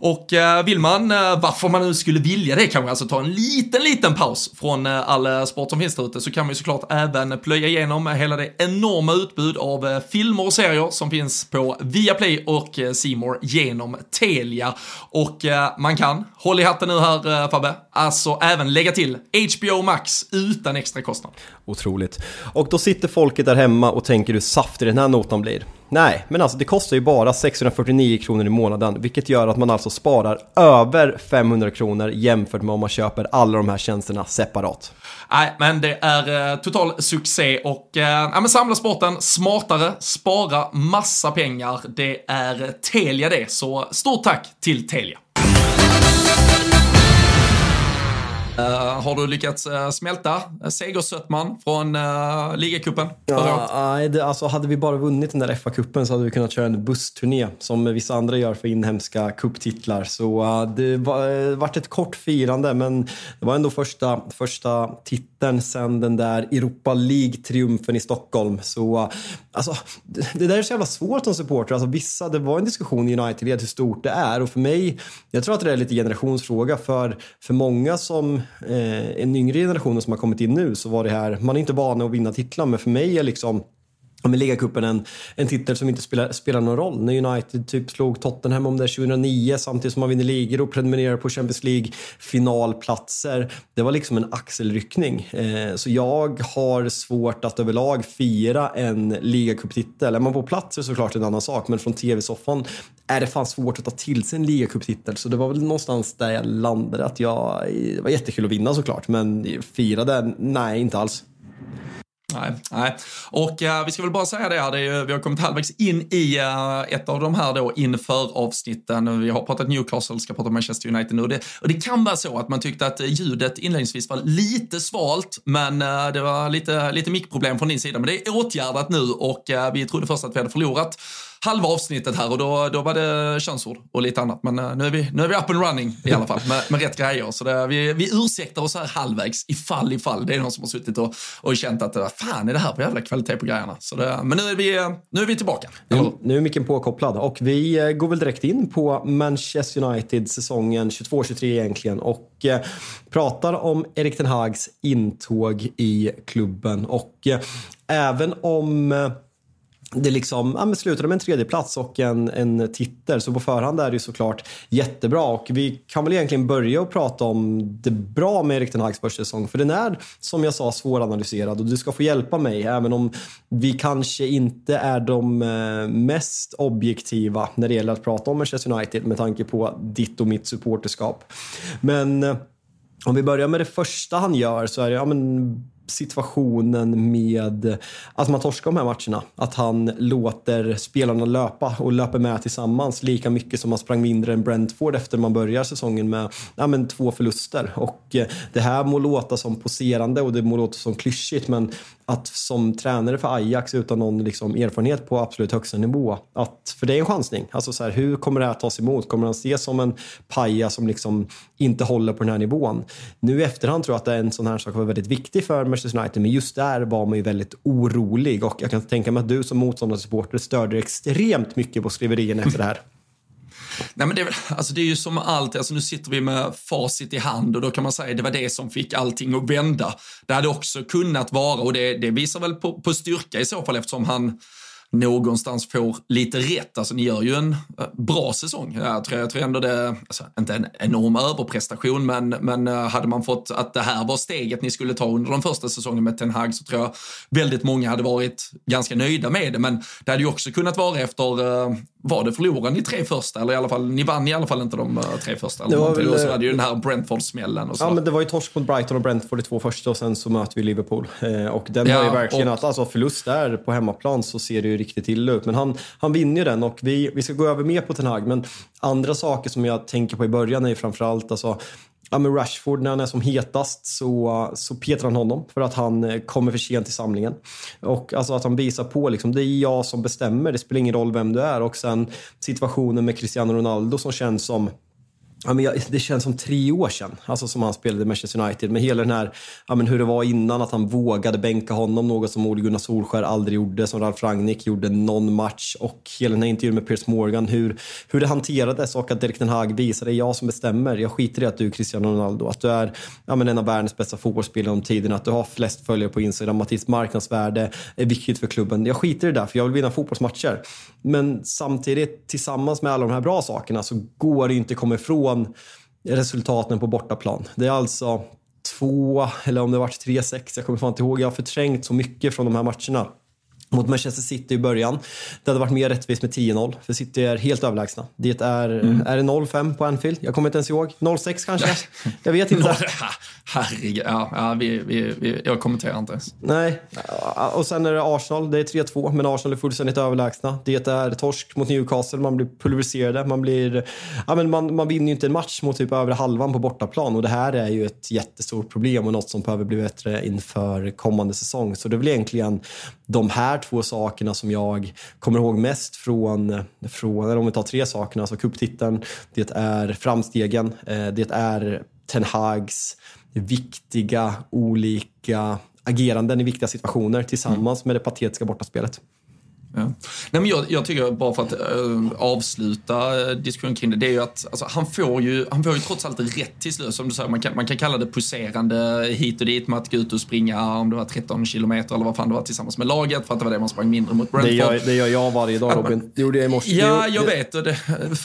Och eh, vill man, eh, varför man nu skulle vilja det kanske, alltså ta en liten, liten paus från eh, all eh, sport som finns där ute så kan man ju såklart även plöja igenom hela det enorma utbud av eh, filmer och serier som finns på Viaplay och eh, Simor genom Telia. Och man kan, håll i hatten nu här Fabbe, alltså även lägga till HBO Max utan extra kostnad. Otroligt. Och då sitter folket där hemma och tänker hur saftig den här notan blir. Nej, men alltså det kostar ju bara 649 kronor i månaden, vilket gör att man alltså sparar över 500 kronor jämfört med om man köper alla de här tjänsterna separat. Nej, men det är eh, total succé och eh, ja, men samla sporten smartare, spara massa pengar. Det är Telia det, så stort tack till Telia. Uh, har du lyckats uh, smälta segersötman från uh, ligacupen ja, alltså hade vi bara vunnit den där FA-cupen så hade vi kunnat köra en bussturné som vissa andra gör för inhemska kupptitlar. Så uh, det var, vart ett kort firande, men det var ändå första, första titeln sen den där Europa League-triumfen i Stockholm. Så alltså, det, där är så jävla svårt som supporter. Alltså, vissa, det var en diskussion i United hur stort det är och för mig, jag tror att det är lite generationsfråga för, för många som eh, en yngre generationen som har kommit in nu så var det här, man är inte van att vinna titlar men för mig är liksom men ligacupen en, en titel som inte spelar, spelar någon roll. När United typ slog Tottenham om det 2009 samtidigt som man vinner ligor och prenumererar på Champions League finalplatser. Det var liksom en axelryckning. Eh, så jag har svårt att överlag fira en ligacuptitel. Är man på plats är det såklart en annan sak, men från tv-soffan är det fan svårt att ta till sig en ligacuptitel. Så det var väl någonstans där jag landade. Att jag, det var jättekul att vinna såklart, men fira den? Nej, inte alls. Nej, nej. Och uh, vi ska väl bara säga det här, det är, vi har kommit halvvägs in i uh, ett av de här då inför avsnitten. Vi har pratat Newcastle, ska prata Manchester United nu. Det, och det kan vara så att man tyckte att ljudet inledningsvis var lite svalt, men uh, det var lite, lite mickproblem från din sida. Men det är åtgärdat nu och vi trodde först att vi hade förlorat halva avsnittet här och då, då var det könsord och lite annat. Men uh, nu, är vi, nu är vi up and running i alla fall med, med rätt grejer. Så det, vi, vi ursäktar oss här halvvägs ifall ifall det är någon som har suttit och, och känt att fan är det här för jävla kvalitet på grejerna. Så det, men nu är vi, nu är vi tillbaka. Nu, nu är micken påkopplad och vi eh, går väl direkt in på Manchester United säsongen 22-23 egentligen och eh, pratar om Erik Ten Hags intåg i klubben och eh, även om eh, det liksom, ja, men slutade med en tredje plats och en, en titel. Så på förhand är det ju såklart jättebra. Och vi kan väl egentligen börja och prata om det bra med Erik den Hags första säsong. För den är, som jag sa, svåranalyserad och du ska få hjälpa mig. Även om vi kanske inte är de eh, mest objektiva när det gäller att prata om Manchester United med tanke på ditt och mitt supporterskap. Men eh, om vi börjar med det första han gör så är det, ja men situationen med att man torskar de här matcherna. Att han låter spelarna löpa och löper med tillsammans lika mycket som man sprang mindre än Brentford efter man börjar säsongen med ja, men två förluster. Och eh, det här må låta som poserande och det må låta som klyschigt men att som tränare för Ajax utan någon liksom erfarenhet på absolut högsta nivå, att, för det är en chansning. Alltså så här, hur kommer det här tas emot? Kommer han ses som en paja som liksom inte håller på den här nivån? Nu i efterhand tror jag att det är en sån här sak var väldigt viktig för Manchester United, men just där var man ju väldigt orolig och jag kan tänka mig att du som motståndarsupporter störde extremt mycket på skriverierna efter det här. Nej, men det, alltså det är ju som allt, alltså nu sitter vi med facit i hand och då kan man säga att det var det som fick allting att vända. Det hade också kunnat vara, och det, det visar väl på, på styrka i så fall eftersom han någonstans får lite rätt. Alltså ni gör ju en eh, bra säsong. Jag tror, jag tror ändå det, alltså, inte en enorm överprestation, men, men eh, hade man fått att det här var steget ni skulle ta under den första säsongen med Ten Hag så tror jag väldigt många hade varit ganska nöjda med det. Men det hade ju också kunnat vara efter eh, var det förlorade ni tre första? Eller i alla fall, ni vann i alla fall inte de tre första. Eller det var väl, och så hade ju den här Brentford-smällen. Ja, men det var ju torsk mot Brighton och Brentford i två första och sen så möter vi Liverpool. Eh, och den ja, var ju verkligen och, att, alltså förlust där på hemmaplan så ser det ju riktigt illa ut. Men han, han vinner ju den och vi, vi ska gå över mer på Ten Hag. Men andra saker som jag tänker på i början är ju framförallt alltså ja, men Rashford, när han är som hetast så, så petar han honom för att han eh, kommer för sent till samlingen. Och alltså att han visar på liksom, det är jag som bestämmer, det spelar ingen roll vem du är. Och sen situationen med Cristiano Ronaldo som känns som Ja, men jag, det känns som tre år sedan, alltså som han spelade i Manchester United. Men hela den här, ja, men hur det var innan, att han vågade bänka honom, något som Ole Gunnar Solskär aldrig gjorde, som Ralf Rangnick gjorde någon match. Och hela den här intervjun med Piers Morgan, hur, hur det hanterades och att Derek Den Hag visade, det är jag som bestämmer. Jag skiter i att du är Cristiano Ronaldo, att du är ja, men en av världens bästa fotbollsspelare om tiden, att du har flest följare på Instagram, att ditt marknadsvärde är viktigt för klubben. Jag skiter i det där, för jag vill vinna fotbollsmatcher. Men samtidigt, tillsammans med alla de här bra sakerna, så går det inte att komma ifrån resultaten på bortaplan. Det är alltså två, eller om det varit 3-6, jag kommer fan inte ihåg. Jag har förträngt så mycket från de här matcherna mot Manchester City i början. Det hade varit mer rättvist med 10-0, för City är helt överlägsna. Det är, mm. är det 0-5 på Anfield? Jag kommer inte ens ihåg. 0-6 kanske? Jag vet inte. Herregud, ja, ja, vi, vi, vi, jag kommenterar inte ens. Nej, och sen är det Arsenal. Det är 3-2, men Arsenal är fullständigt överlägsna. Det är torsk mot Newcastle, man blir pulveriserade. Man, blir, ja, men man, man vinner ju inte en match mot typ över halvan på bortaplan och det här är ju ett jättestort problem och något som behöver bli bättre inför kommande säsong. Så det är väl egentligen de här två sakerna som jag kommer ihåg mest från, från eller om vi tar tre sakerna, alltså cuptiteln, det är framstegen, eh, det är Ten Hags viktiga olika ageranden i viktiga situationer tillsammans med det patetiska bortaspelet. Ja. Nej, men jag, jag, tycker, bara för att äh, avsluta äh, diskussionen kring det, det är ju att alltså, han, får ju, han får ju trots allt rätt till slut. Som du säger, man kan, man kan kalla det puserande hit och dit med att gå ut och springa om det var 13 kilometer eller vad fan det var tillsammans med laget för att det var det man sprang mindre mot Brentford. Det gör, det gör jag varje dag Robin. Det gjorde jag i morse. Ja, jag vet. Det,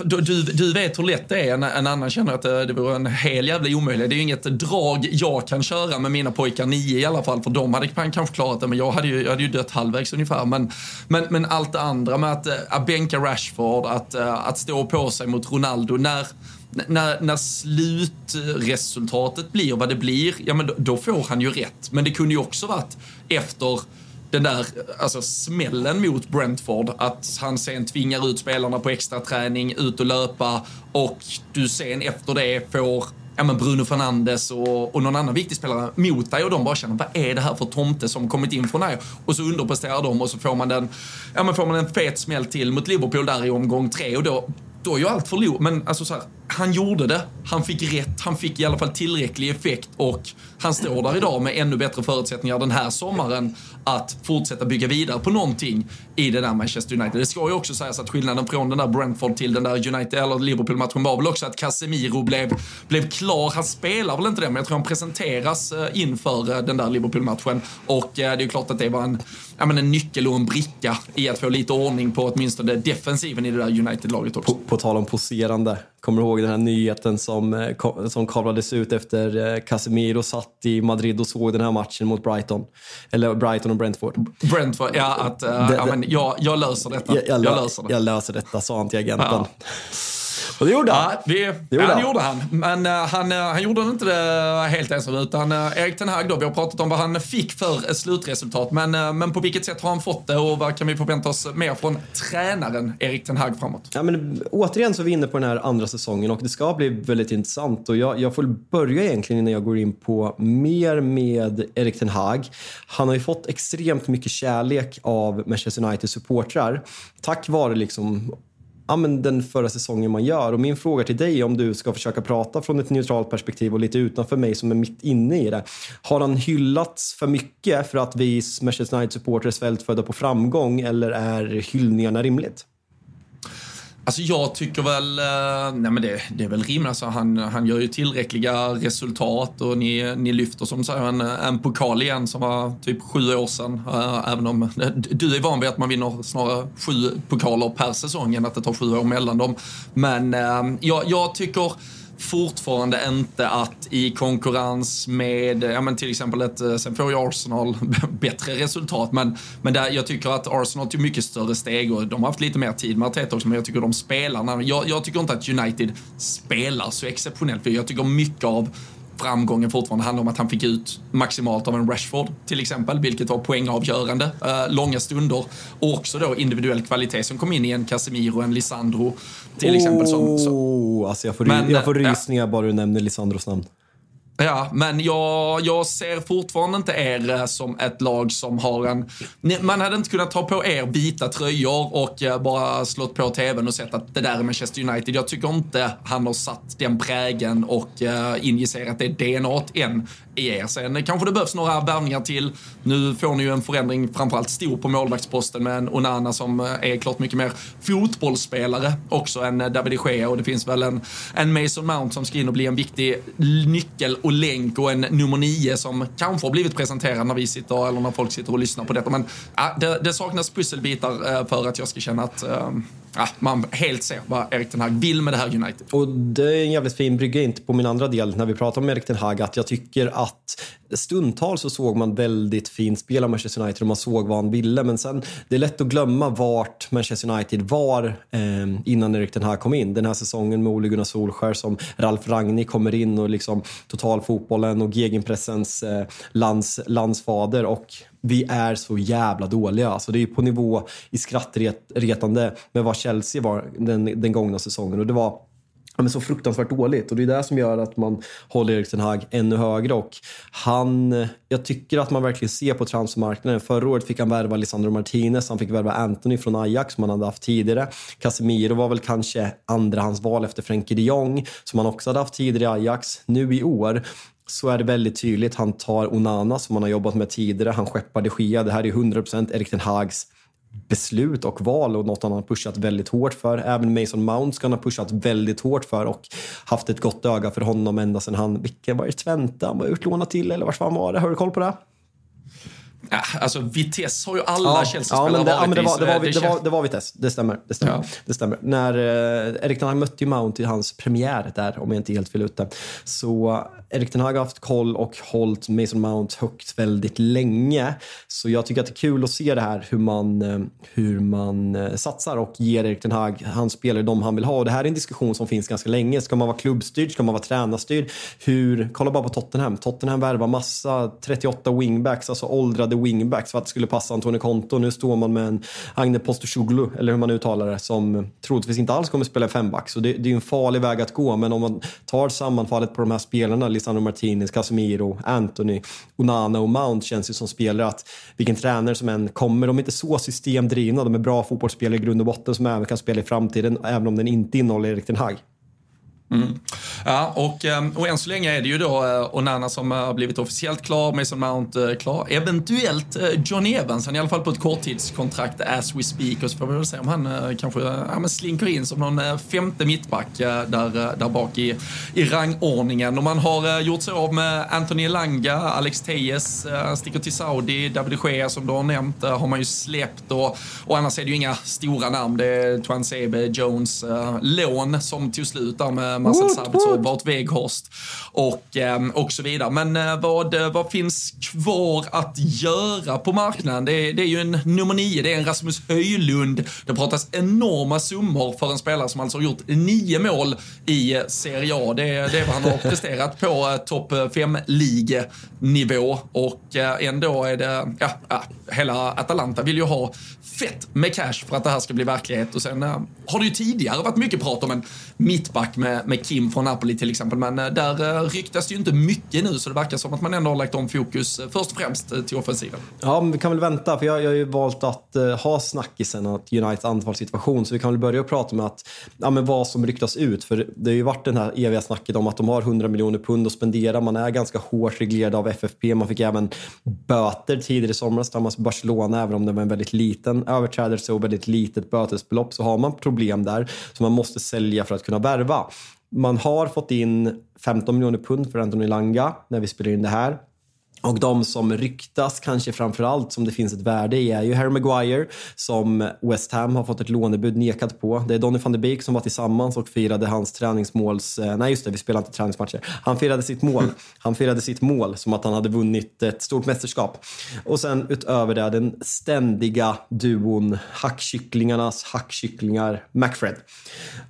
du, du vet hur lätt det är. En, en annan känner att det, det vore en hel jävla omöjlighet. Det är ju inget drag jag kan köra med mina pojkar, nio i alla fall, för de hade kanske klarat det, men jag hade ju, jag hade ju dött halvvägs ungefär. Men, men, men allt det andra med att, eh, att bänka Rashford, att, eh, att stå på sig mot Ronaldo. När, när, när slutresultatet blir vad det blir, ja men då, då, får han ju rätt. Men det kunde ju också varit efter den där alltså, smällen mot Brentford, att han sen tvingar ut spelarna på extra träning, ut och löpa och du sen efter det får ja, men Bruno Fernandes och, och någon annan viktig spelare mot dig och de bara känner vad är det här för tomte som kommit in från dig? Och så underpresterar de och så får man, den, ja, men får man en fet smäll till mot Liverpool där i omgång tre och då, då är ju allt förlorat. Men alltså så här, han gjorde det, han fick rätt, han fick i alla fall tillräcklig effekt och han står där idag med ännu bättre förutsättningar den här sommaren att fortsätta bygga vidare på någonting i det där Manchester United. Det ska ju också sägas att skillnaden från den där Brentford till den där United eller Liverpool-matchen var väl också att Casemiro blev, blev klar. Han spelar väl inte det, men jag tror han presenteras eh, inför eh, den där Liverpool-matchen och eh, det är klart att det var en, ja, men en nyckel och en bricka i att få lite ordning på åtminstone defensiven i det där United-laget också. På, på tal om poserande, kommer du ihåg den här nyheten som, som kablades ut efter Casemiro satt i Madrid och såg den här matchen mot Brighton? Eller Brighton och Brentford. Brentford, ja, att uh, det, ja, men jag, jag löser detta. Jag, jag, jag, löser det. jag löser detta, sa han till agenten. Ja. Och det gjorde han. Ja, vi, det gjorde, ja, han. gjorde han. Men uh, han, uh, han gjorde inte det helt ensam, utan uh, Erik Ten Hag då, vi har pratat om vad han fick för slutresultat. Men, men på vilket sätt har han fått det och vad kan vi förvänta oss mer från tränaren Erik Ten Hag framåt? Ja, men, återigen så är vi inne på den här andra säsongen och det ska bli väldigt intressant. Och jag, jag får börja egentligen innan jag går in på mer med Erik Ten Hag. Han har ju fått extremt mycket kärlek av Manchester United supportrar tack vare liksom ja, men den förra säsongen man gör. Och min fråga till dig om du ska försöka prata från ett neutralt perspektiv och lite utanför mig som är mitt inne i det. Har han hyllats för mycket för att vi Manchester United-supportrar är svältfödda på framgång eller är hyllningarna rimligt? Alltså jag tycker väl, eh, nej men det, det är väl rimligt. Alltså han, han gör ju tillräckliga resultat och ni, ni lyfter som säger en, en pokal igen som var typ sju år sedan. Eh, även om eh, du är van vid att man vinner snarare sju pokaler per säsong än att det tar sju år mellan dem. Men jag, jag tycker fortfarande inte att i konkurrens med, ja men till exempel ett, eh, sen får ju Arsenal bättre resultat, men, men där, jag tycker att Arsenal tog mycket större steg och de har haft lite mer tid med Arteta också, men jag tycker de spelar, jag, jag tycker inte att United spelar så exceptionellt, för jag tycker mycket av framgången fortfarande handlar om att han fick ut maximalt av en Rashford till exempel, vilket var poängavgörande. Uh, långa stunder och också då individuell kvalitet som kom in i en Casemiro, en Lisandro till oh, exempel. Som, så. Alltså jag får, Men, jag får rysningar ja. bara du nämner Lisandros namn. Ja, men jag, jag ser fortfarande inte er eh, som ett lag som har en... Man hade inte kunnat ta på er vita tröjor och eh, bara slått på tvn och sett att det där är Manchester United. Jag tycker inte han har satt den prägen och uh, injicerat det DNA än er. Sen kanske det behövs några värvningar till. Nu får ni ju en förändring, framförallt stor på målvaktsposten med en Onana som eh, är klart mycket mer fotbollsspelare också än eh, David de Gea och det finns väl en, en Mason Mount som ska in och bli en viktig nyckel och länk och en nummer nio som kanske har blivit presenterad när vi sitter eller när folk sitter och lyssnar på detta. Men ja, det, det saknas pusselbitar eh, för att jag ska känna att, ja, man helt ser vad Erik Ten Hag vill med det här United. Och det är en jävligt fin brygga in på min andra del när vi pratar om Erik Ten Hag att jag tycker att stundtals så såg man väldigt fint spel av Manchester United och man såg vad han ville men sen det är lätt att glömma vart Manchester United var eh, innan Erik Ten Hag kom in. Den här säsongen med Ole Gunnar Solskär som Ralf Rangnick kommer in och liksom totalfotbollen och gegenpressens eh, lands, landsfader och vi är så jävla dåliga. Alltså det är på nivå i skrattretande med vad Chelsea var den, den gångna säsongen. Och det var ja, men så fruktansvärt dåligt. Och det är det som gör att man håller Erik Ten Hag ännu högre. Och han, jag tycker att man verkligen ser på transfermarknaden. Förra året fick han värva Lisandro Martinez, han fick värva Anthony från Ajax som han hade haft tidigare. Casemiro var väl kanske andrahandsval efter Frenkie de Jong som han också hade haft tidigare i Ajax. Nu i år så är det väldigt tydligt. Han tar Onana som han har jobbat med tidigare. Han skeppar de Gia. Det här är 100% Erik Ten Hags beslut och val och något han har pushat väldigt hårt för. Även Mason Mount ska han ha pushat väldigt hårt för och haft ett gott öga för honom ända sedan han, vilken var det, Twente han var utlånad till eller vart fan var det? Har du koll på det? Ja, alltså Vitesse har ju alla ja, Chelsea-spelare ja, men det, ja, men det, var, det, var, det, var, det var Vitesse, det stämmer. Det stämmer. Ja. Det stämmer. När eh, Erik Ten Hag mötte ju Mount i hans premiär där, om jag inte helt fel ute, så Erik Ten Hag har haft koll och hållit Mason Mount högt väldigt länge. Så jag tycker att det är kul att se det här hur man, eh, hur man eh, satsar och ger Erik Ten Hag han spelare de han vill ha. Och det här är en diskussion som finns ganska länge. Ska man vara klubbstyrd? Ska man vara tränarstyrd? Hur, kolla bara på Tottenham. Tottenham värvar massa 38 wingbacks, alltså åldrade wingbacks för att det skulle passa Antonio Conto. Nu står man med en Agne Postosoglu, eller hur man uttalar det, som troligtvis inte alls kommer spela femback. Så det, det är ju en farlig väg att gå. Men om man tar sammanfallet på de här spelarna, Lisandro Martinez, Casemiro, Anthony, Onana och Mount känns ju som spelare att vilken tränare som än kommer, de är inte så systemdrivna. De är bra fotbollsspelare i grund och botten som även kan spela i framtiden, även om den inte innehåller Erik Ten Hag. Mm. Ja, och, eh, och än så länge är det ju då eh, Onana som har blivit officiellt klar, Mason Mount eh, klar, eventuellt Johnny John Evans, han är i alla fall på ett korttidskontrakt as we speak och så får vi väl se om han kanske ja, men slinker in som någon femte mittback där, där bak i, i rangordningen. Och man har gjort sig av med Anthony Langa, Alex Tejes sticker till Saudi, David de Gea som du har nämnt har man ju släppt och, och annars är det ju inga stora namn. Det är Twan Sebe, Jones, lån som tog slut där med Marcel Sabitzer, Bart Weghorst och, eh, och så vidare. Men eh, vad, eh, vad finns kvar att göra på marknaden? Det är, det är ju en nummer nio, det är en Rasmus Höjlund. Det pratas enorma summor för en spelare som alltså har gjort nio mål i Serie A. Det, det är vad han har presterat på topp fem ligenivå och ändå är det, ja, hela Atalanta vill ju ha fett med cash för att det här ska bli verklighet och sen har det ju tidigare varit mycket prat om en mittback med med Kim från Napoli till exempel. Men eh, där eh, ryktas det ju inte mycket nu så det verkar som att man ändå har lagt om fokus eh, först och främst till offensiven. Ja, men vi kan väl vänta för jag, jag har ju valt att uh, ha snackisen att Uniteds anfallssituation så vi kan väl börja prata med att, ja, men vad som ryktas ut. För det har ju varit den här eviga snacket om att de har 100 miljoner pund att spendera. Man är ganska hårt reglerad av FFP. Man fick även böter tidigare i somras tillsammans med Barcelona även om det var en väldigt liten överträdelse och väldigt litet bötesbelopp så har man problem där som man måste sälja för att kunna värva. Man har fått in 15 miljoner pund för Anthony Langa när vi spelar in det här. Och de som ryktas kanske framförallt som det finns ett värde i är ju Harry Maguire som West Ham har fått ett lånebud nekat på. Det är Donny van de Beek som var tillsammans och firade hans träningsmåls... Eh, nej just det, vi spelar inte träningsmatcher. Han firade sitt mål. Han firade sitt mål som att han hade vunnit ett stort mästerskap. Och sen utöver det den ständiga duon hackkycklingarnas hackkycklingar McFred.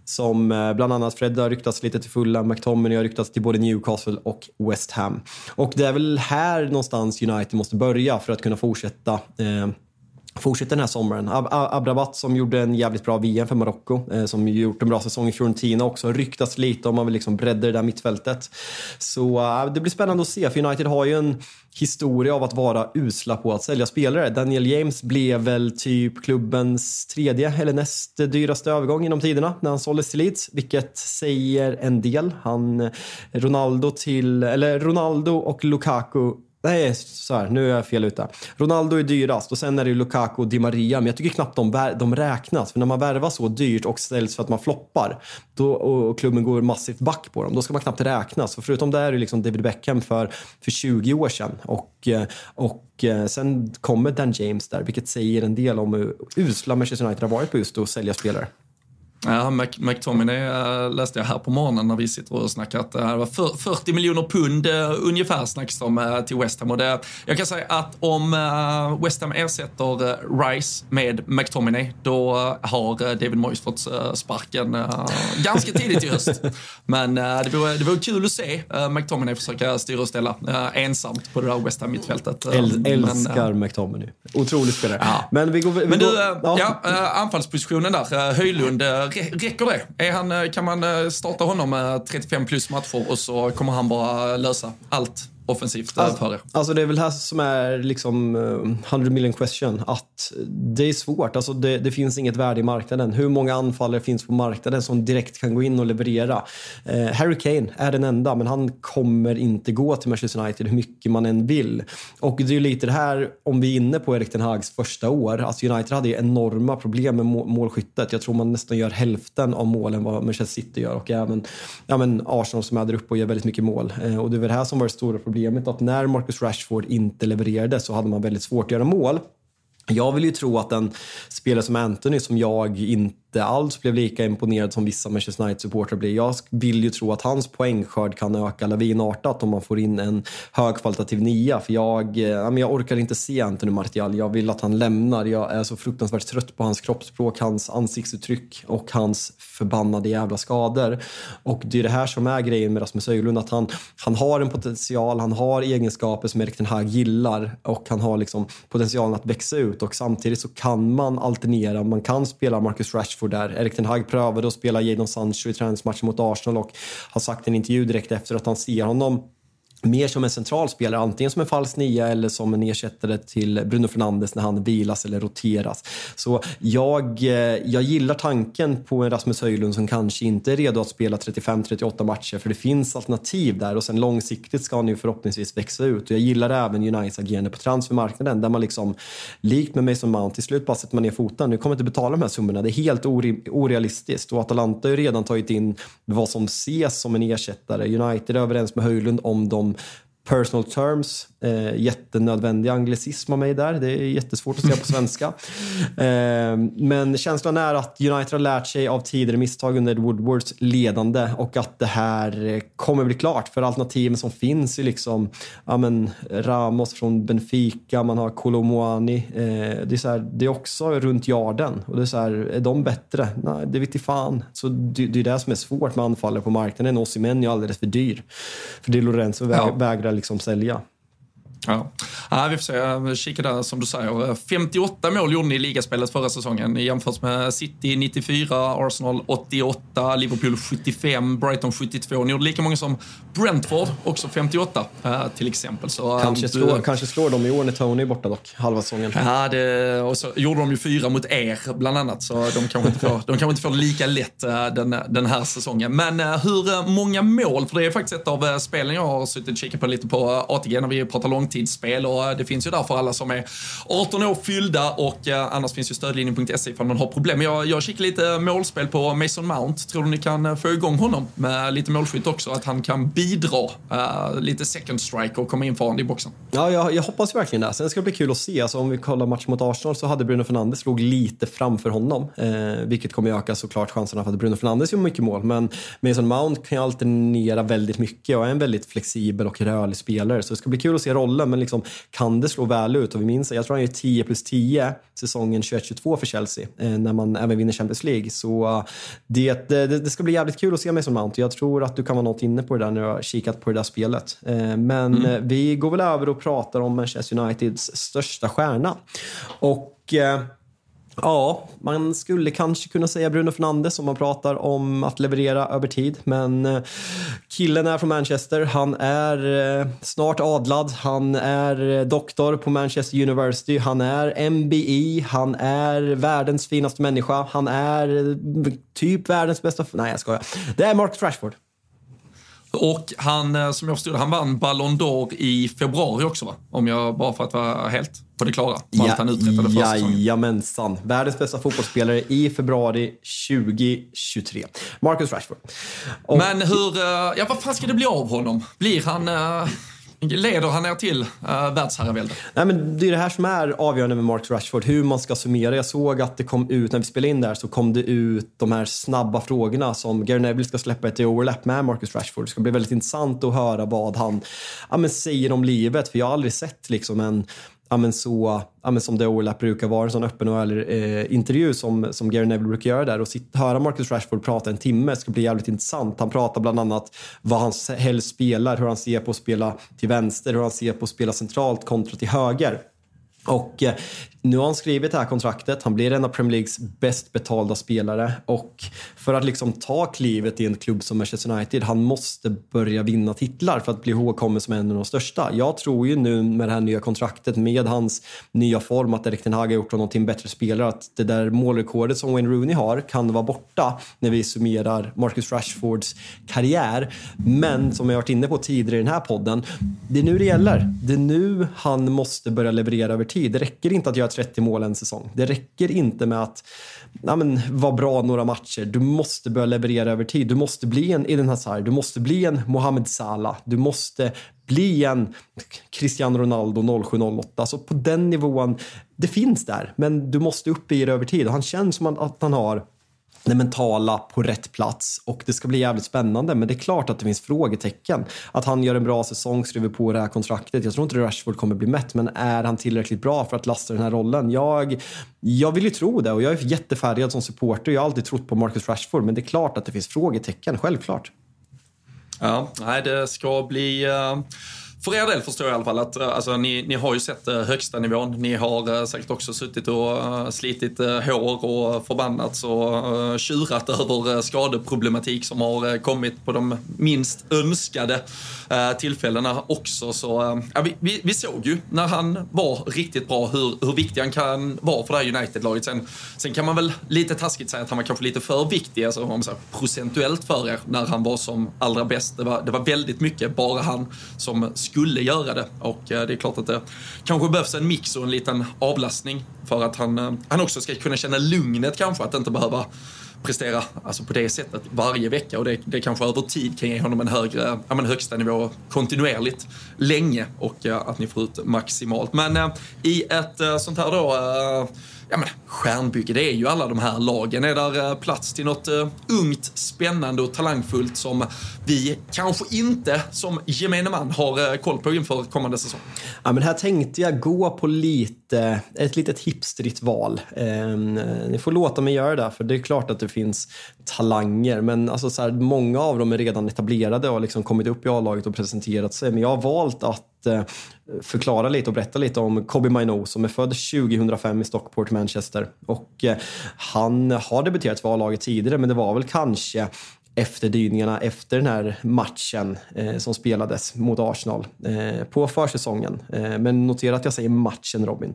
Som eh, bland annat Fred har ryktats lite till fulla, McTominay har ryktats till både Newcastle och West Ham. Och det är väl här någonstans United måste börja för att kunna fortsätta eh, fortsätta den här sommaren. Ab Abrabat som gjorde en jävligt bra VM för Marocko, eh, som gjort en bra säsong i Fiorentina också, ryktas lite om man vill liksom bredda det där mittfältet. Så eh, det blir spännande att se, för United har ju en historia av att vara usla på att sälja spelare. Daniel James blev väl typ klubbens tredje eller näst dyraste övergång genom tiderna när han såldes till Leeds, vilket säger en del. Han, eh, Ronaldo till, eller Ronaldo och Lukaku Nej, så här, nu är jag fel ute. Ronaldo är dyrast och sen är det Lukaku och Di Maria, men jag tycker knappt de, de räknas. För när man värvar så dyrt och ställs för att man floppar då, och klubben går massivt back på dem, då ska man knappt räknas. För förutom det är det liksom David Beckham för, för 20 år sedan. Och, eh, och eh, sen kommer Dan James där, vilket säger en del om hur usla Manchester United har varit på just att sälja spelare. Ja, McTominay äh, läste jag här på morgonen när vi sitter och snackar att det var 40 miljoner pund äh, ungefär snackas om äh, till West Ham. Och det, jag kan säga att om West Ham ersätter Rice med McTominay, då har David Moyes fått sparken ganska tidigt i höst. Men det, vore, det vore kul att se McTominay försöka styra och ställa ensamt på det där West Ham-mittfältet. Äl, älskar Men, McTominay. Otrolig spelare. Ja. Men, vi går, vi Men du, går, ja. ja anfallspositionen där, Höjlund räcker det? Är han, eh, kan man eh, starta honom med 35 plus matcher och så kommer han bara lösa allt? Offensivt alltså, för er? Alltså det är väl här som är liksom uh, eh, 100 million question. Att det är svårt. Alltså det, det, finns inget värde i marknaden. Hur många anfallare finns på marknaden som direkt kan gå in och leverera? Uh, Harry Kane är den enda, men han kommer inte gå till Manchester United hur mycket man än vill. Och det är lite det här, om vi är inne på Erik Ten Hags första år. Alltså United hade enorma problem med målskyttet. Jag tror man nästan gör hälften av målen vad Manchester City gör och även ja, men Arsenal som är där uppe och gör väldigt mycket mål. Uh, och det är väl det här som var det stora problemet problemet att när Marcus Rashford inte levererade så hade man väldigt svårt att göra mål. Jag vill ju tro att en spelare som Anthony, som jag inte alls blev lika imponerad som vissa Manchester United-supportrar blir. Jag vill ju tro att hans poängskörd kan öka lavinartat om man får in en högkvalitativ nia. För jag, eh, jag orkar inte se Anthony Martial. Jag vill att han lämnar. Jag är så fruktansvärt trött på hans kroppsspråk, hans ansiktsuttryck och hans förbannade jävla skador. Och det är det här som är grejen med Rasmus Höjlund, att han, han har en potential, han har egenskaper som Erik den Hag gillar och han har liksom potentialen att växa ut och samtidigt så kan man alternera, man kan spela Marcus Rashford Rashford där. Erik Ten Hag prövade att spela Jadon Sancho i träningsmatchen mot Arsenal och har sagt i en intervju direkt efter att han ser honom mer som en central spelare, antingen som en falsk nia eller som en ersättare till Bruno Fernandes när han vilas eller roteras. Så jag, eh, jag gillar tanken på en Rasmus Höjlund som kanske inte är redo att spela 35-38 matcher, för det finns alternativ där och sen långsiktigt ska han ju förhoppningsvis växa ut. Och jag gillar även Uniteds agerande på transfermarknaden där man liksom, likt med Mason Mount, till slut bara sätter man ner foten. Nu kommer inte betala de här summorna, det är helt orealistiskt och Atalanta har ju redan tagit in vad som ses som en ersättare. United är överens med Höjlund om de personal terms Eh, jättenödvändig anglicism av mig där. Det är jättesvårt att säga på svenska. eh, men känslan är att United har lärt sig av tidigare misstag under Woodwards ledande och att det här kommer bli klart. För alternativen som finns är liksom ja, men, Ramos från Benfica, man har Kolomoani. Eh, det, är så här, det är också runt yarden. Och det är så här, är de bättre? Nej, det vet fan. Så det, det är det som är svårt med anfallare på marknaden. Osimhen är alldeles för dyr. För det Lorenzo ja. vägrar liksom sälja. Ja. ja, vi får se. Kika där som du säger. 58 mål gjorde ni i ligaspelet förra säsongen jämfört med City 94, Arsenal 88, Liverpool 75, Brighton 72. Ni gjorde lika många som Brentford, också 58 eh, till exempel. Så, eh, kanske, slår, du, kanske slår de i år när Tony är borta dock, halva säsongen. Ja, det, och så gjorde de ju fyra mot er bland annat, så de kanske inte får, de kanske inte får det lika lätt eh, den, den här säsongen. Men hur många mål, för det är faktiskt ett av spelen jag har suttit och kikat på lite på ATG när vi pratar långtid framtidsspel och eh, det finns ju där för alla som är 18 år fyllda och eh, annars finns ju stödlinjen.se ifall man har problem. Jag, jag kikar lite målspel på Mason Mount. Tror du ni kan eh, få igång honom med lite målskytt också? Att han kan bidra uh, lite second strike och komma in farande i boxen? Ja, jag, jag hoppas verkligen det. Sen ska det bli kul att se. Alltså, om vi kollar matchen mot Arsenal så hade Bruno Fernandes låg lite framför honom, eh, vilket kommer öka såklart chanserna för att Bruno Fernandes gör mycket mål. Men Mason Mount kan ju alternera väldigt mycket och är en väldigt flexibel och rörlig spelare. Så det ska bli kul att se rollen men liksom, kan det slå väl ut? Och vi minns, jag tror han är 10 plus 10 säsongen 21-22 för Chelsea, eh, när man även vinner Champions League. Så det, det, det, ska bli jävligt kul att se Mason Mount. Jag tror att du kan vara något inne på det där när du har kikat på det där spelet. Eh, men mm. Eh, vi går väl över och pratar om Manchester Uniteds största stjärna. Och Ja, man skulle kanske kunna säga Bruno Fernandes om man pratar om att leverera över tid. Men eh, killen är från Manchester. Han är eh, snart adlad. Han är eh, doktor på Manchester University. Han är MBI. Han är världens finaste människa. Han är typ världens bästa... Nej, jag skojar. Det är Mark Rashford. Och han, som jag förstod han vann Ballon d'Or i februari också va? Om jag, bara för att vara helt på det klara. Ja, allt han uträttade förra säsongen. Jajamensan. Världens bästa fotbollsspelare i februari 2023. Marcus Rashford. Och, Men hur, ja vad fan ska det bli av honom? Blir han... Uh leder han er till eh, uh, världsherravälde? Nej, men det är det här som är avgörande med Marcus Rashford, hur man ska summera. Jag såg att det kom ut, när vi spelade in där, så kom det ut de här snabba frågorna som Gary Neville ska släppa ett overlap med Marcus Rashford. Det ska bli väldigt intressant att höra vad han ja, men säger om livet, för jag har aldrig sett liksom en ja, men så, ja, men som The Overlap brukar vara, en sån öppen och ärlig eh, intervju som, som Gary Neville brukar göra där och sitta, höra Marcus Rashford prata en timme ska bli jävligt intressant. Han pratar bland annat vad han helst spelar, hur han ser på att spela till vänster, hur han ser på att spela centralt kontra till höger. Och eh, nu har han skrivit det här kontraktet, han blir en av Premier Leagues bäst betalda spelare och för att liksom ta klivet i en klubb som Manchester United, han måste börja vinna titlar för att bli ihågkommen som en av de största. Jag tror ju nu med det här nya kontraktet, med hans nya form, att Erik Ten Hag har gjort honom till en bättre spelare, att det där målrekordet som Wayne Rooney har kan vara borta när vi summerar Marcus Rashfords karriär. Men som jag varit inne på tidigare i den här podden, det är nu det gäller. Det är nu han måste börja leverera över tid. Det räcker inte att göra 30 mål en säsong. Det räcker inte med att ja, men, vara bra några matcher. Du måste börja leverera över tid. Du måste bli en Eden Hazard, du måste bli en Mohamed Salah, du måste bli en Cristiano Ronaldo 0708. Alltså på den nivån, det finns där, men du måste upp i det över tid. Och han känns som att han har det mentala på rätt plats och det ska bli jävligt spännande. Men det är klart att det finns frågetecken. Att han gör en bra säsong, skriver på det här kontraktet. Jag tror inte Rashford kommer bli mätt, men är han tillräckligt bra för att lasta den här rollen? Jag, jag vill ju tro det och jag är jättefärgad som supporter. Jag har alltid trott på Marcus Rashford, men det är klart att det finns frågetecken, självklart. Ja, nej, det ska bli... Uh för er del förstår jag i alla fall att eh, alltså, ni, ni har ju sett eh, högsta nivån. Ni har eh, säkert också suttit och slitit hår och förbannats och tjurat över skadeproblematik som har kommit på de minst önskade tillfällena också. Så, ja, vi, vi, vi, såg ju när han var riktigt bra hur, hur viktig han kan vara för det här United-laget. Sen, sen kan man väl lite taskigt säga att han var kanske lite för viktig, alltså, om så procentuellt för er, när han var som allra bäst. Det var, det var väldigt mycket bara han som skulle göra det. Och eh, det är klart att det kanske behövs en mix och en liten avlastning för att han, eh, han också ska kunna känna lugnet kanske, att inte behöva prestera alltså på det sättet varje vecka och det, det kanske över tid kan ge honom en högre, ja, men högsta nivå kontinuerligt länge och ja, att ni får ut maximalt. Men eh, i ett eh, sånt här då eh, ja, men, stjärnbygge, det är ju alla de här lagen. Är där eh, plats till något uh, ungt, spännande och talangfullt som vi kanske inte som gemene man har uh, koll på inför kommande säsong? Ja, men här tänkte jag gå på lite, ett litet hipstrigt val. Ehm, eh, ni får låta mig göra det, för det är klart att det finns talanger, men alltså, så här, många av dem är redan etablerade och har liksom kommit upp i A-laget och presenterat sig. Men jag har valt att Eh, förklara lite och berätta lite om Kobe Maino som är född 2005 i Stockport, Manchester. Och eh, han har debuterat för A-laget tidigare, men det var väl kanske efterdyningarna efter den här matchen eh, som spelades mot Arsenal eh, på försäsongen. Eh, men notera att jag säger matchen, Robin.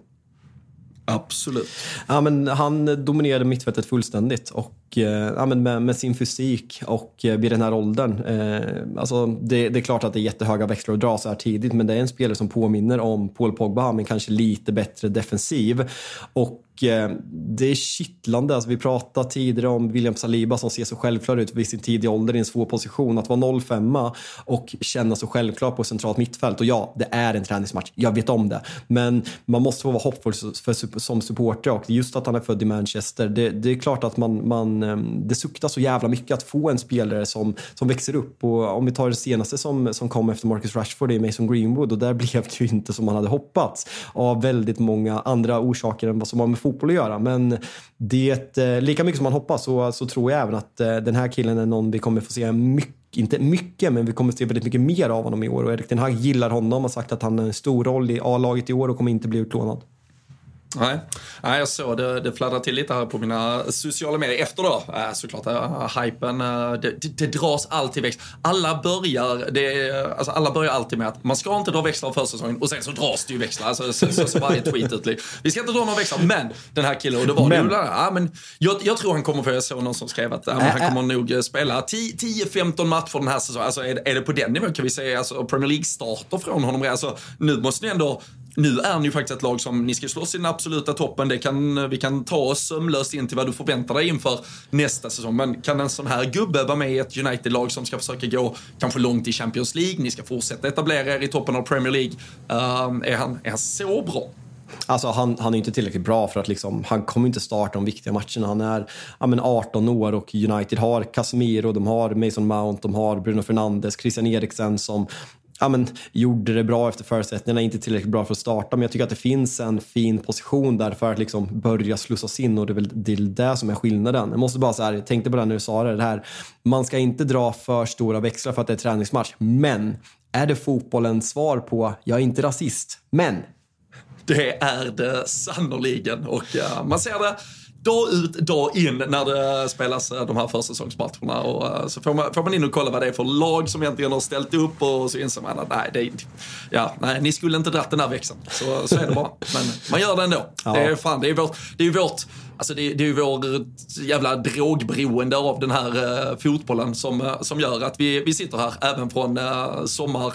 Absolut. Ja, men han dominerade mittfältet fullständigt och eh, ja, men med, med, sin fysik och eh, vid den här åldern. Eh, alltså det, det, är klart att det är jättehöga växlar att dra så här tidigt men det är en spelare som påminner om Paul Pogba men kanske lite bättre defensiv. Och Eh, det är kittlande. Alltså vi pratade tidigare om William Saliba som ser så självklar ut vid sin tidiga ålder i en svår position. Att vara 05 och känna så självklar på centralt mittfält. Och ja, det är en träningsmatch. Jag vet om det. Men man måste få vara hoppfull för, som supporter och just att han är född i Manchester. Det, det, är klart att man, man, Ehm, det suktar så jävla mycket att få en spelare som, som växer upp. Och om vi tar det senaste som, som kom efter Marcus Rashford, det är Mason Greenwood och där blev det ju inte som man hade hoppats av väldigt många andra orsaker än vad som har med fotboll att göra. Men det, eh, lika mycket som man hoppas så, så tror jag även att eh, den här killen är någon vi kommer få se mycket inte mycket, men vi kommer se väldigt mycket mer av honom i år. Och Erik Den Hag gillar honom, har sagt att han har en stor roll i A-laget i år och kommer inte bli utlånad. Nej, Nej jag såg det, det fladdrar till lite här på mina sociala medier efter då. Äh, såklart, äh, hypen, äh, det, det, det, dras alltid växlar. Alla börjar, det, alltså alla börjar alltid med att man ska inte dra växlar av försäsongen och sen så dras det ju växlar. Alltså, så, så, så varje tweet ut. Vi ska inte dra några växlar, men den här killen, och det var men. det ja, men jag, jag tror han kommer få, jag såg någon som skrev att men han kommer nog eh, spela 10-15 matcher den här säsongen. Alltså är, är det på den nivån kan vi säga, alltså Premier League-starter från honom. Alltså, nu måste ni ändå nu är ni ju faktiskt ett lag som ni ska slåss i den absoluta toppen. Det kan, vi kan ta oss sömlöst in till vad du förväntar dig inför nästa säsong. Men kan en sån här gubbe vara med i ett United-lag som ska försöka gå kanske långt i Champions League? Ni ska fortsätta etablera er i toppen av Premier League. Uh, är, han, är han så bra? Alltså han, han är inte tillräckligt bra för att liksom, han kommer inte starta de viktiga matcherna. Han är ja, men 18 år och United har Casemiro, de har Mason Mount, de har Bruno Fernandes, Christian Eriksen som ja, men, gjorde det bra efter förutsättningarna, inte tillräckligt bra för att starta, men jag tycker att det finns en fin position där för att liksom börja slussas in och det är väl det, är det som är skillnaden. Jag måste bara säga, jag tänkte på det när du sa det, det här, man ska inte dra för stora växlar för att det är träningsmatch, men är det fotbollens svar på, jag är inte rasist, men det är det sannoliken och uh, man ser det dag ut, dag in när det spelas eh, de här försäsongsmatcherna. Och eh, så får man, får man in och kolla vad det är för lag som egentligen har ställt upp och så inser man att nej, det är, ja, nej ni skulle inte dratt den här växeln. Så, så är det bara. Men man gör det ändå. Ja. Det är fan, det är vårt, det är vårt Alltså det, det är ju vår jävla drogberoende av den här uh, fotbollen som, uh, som gör att vi, vi sitter här även från uh, sommar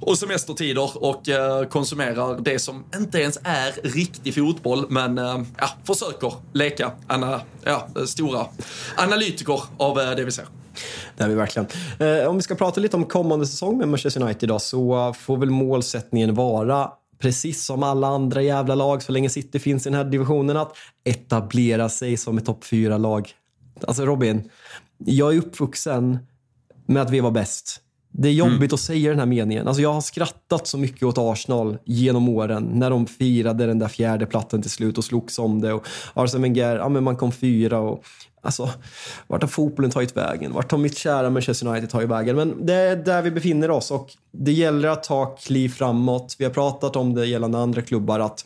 och semestertider och konsumerar det som inte ens är riktig fotboll men ja, försöker leka ana, ja, stora analytiker av eh, det vi ser. Det är vi verkligen. Eh, om vi ska prata lite om kommande säsong med Manchester United idag så får väl målsättningen vara precis som alla andra jävla lag så länge City finns i den här divisionen att etablera sig som ett topp 4-lag. Alltså Robin, jag är uppvuxen med att vi var bäst. Det är jobbigt mm. att säga den här meningen. Alltså jag har skrattat så mycket åt Arsenal genom åren när de firade den där fjärde plattan till slut och slogs om det. Och Arsene Wenger, ja men man kom fyra och Alltså, vart har fotbollen tagit vägen? Vart har mitt kära Manchester United tagit vägen? Men det är där vi befinner oss och det gäller att ta kliv framåt. Vi har pratat om det gällande andra klubbar att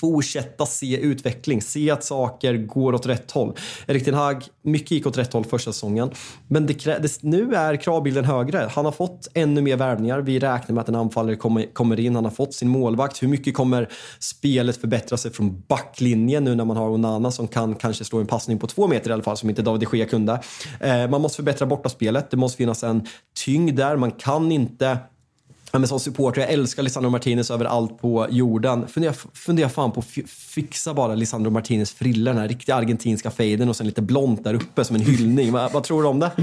fortsätta se utveckling, se att saker går åt rätt håll. Erik Ten Hag, mycket gick åt rätt håll första säsongen, men det, det, nu är kravbilden högre. Han har fått ännu mer värvningar. Vi räknar med att en anfallare kommer, kommer in. Han har fått sin målvakt. Hur mycket kommer spelet förbättra sig från backlinjen nu när man har Onana som kan kanske slå en passning på två meter i alla fall, som inte David de Gea kunde. Eh, man måste förbättra bortaspelet. Det måste finnas en tyngd där. Man kan inte Ja, men som supporter, jag älskar Lisandro Martinez överallt på jorden. Fundera, fundera fan på att fixa bara Lisandro Martinez frilla, den här riktiga argentinska fejden och sen lite blont där uppe som en hyllning. vad, vad tror du om det?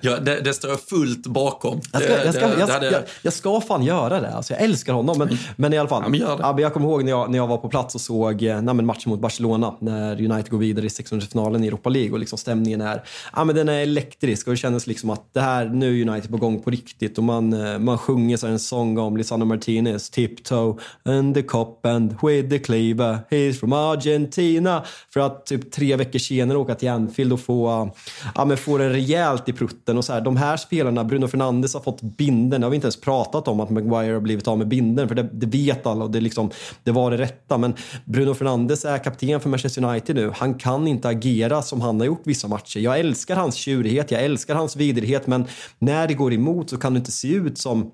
Ja, det, det, står jag fullt bakom. Jag ska, jag ska, jag, jag, jag ska fan göra det. Alltså, jag älskar honom. Men, men i alla fall. Ja, men gör det. jag kommer ihåg när jag, när jag var på plats och såg eh, nej, matchen mot Barcelona när United går vidare i 600-finalen i Europa League och liksom stämningen är, ja, men den är elektrisk och det kändes liksom att det här, nu är United på gång på riktigt och man, eh, man sjunger så en sång om Lisandro Martinez, tiptoe and the cop and with the cleaver, he's from Argentina. För att typ tre veckor senare åka till Anfield och få, ja, men få den rejält i prutten. Och så här, de här spelarna, Bruno Fernandes har fått binden. Det har vi inte ens pratat om att Maguire har blivit av med binden. För det, det vet alla och det, liksom, det var det rätta. Men Bruno Fernandes är kapten för Manchester United nu. Han kan inte agera som han har gjort vissa matcher. Jag älskar hans tjurighet, jag älskar hans vidrighet. Men när det går emot så kan du inte se ut som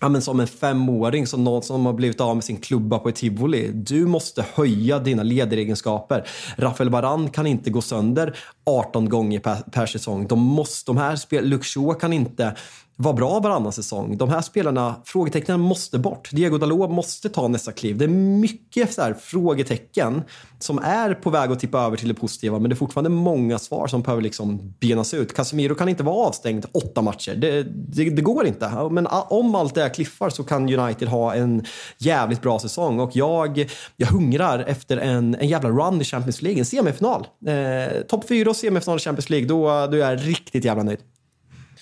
ja, men som en femåring, som någon som har blivit av med sin klubba på ett tivoli. Du måste höja dina ledaregenskaper. Rafael Baran kan inte gå sönder 18 gånger per, per säsong. De, måste, de här spel, Luxor kan inte var bra varannan säsong. De här spelarna, frågetecknen måste bort. Diego Dalot måste ta nästa kliv. Det är mycket så här, frågetecken som är på väg att tippa över till det positiva, men det är fortfarande många svar som behöver liksom benas ut. Casemiro kan inte vara avstängd åtta matcher. Det, det, det går inte. Men om allt det här kliffar så kan United ha en jävligt bra säsong och jag, jag hungrar efter en, en jävla run i Champions League, en semifinal. Eh, Topp fyra och semifinal i Champions League, då, då är jag riktigt jävla nöjd.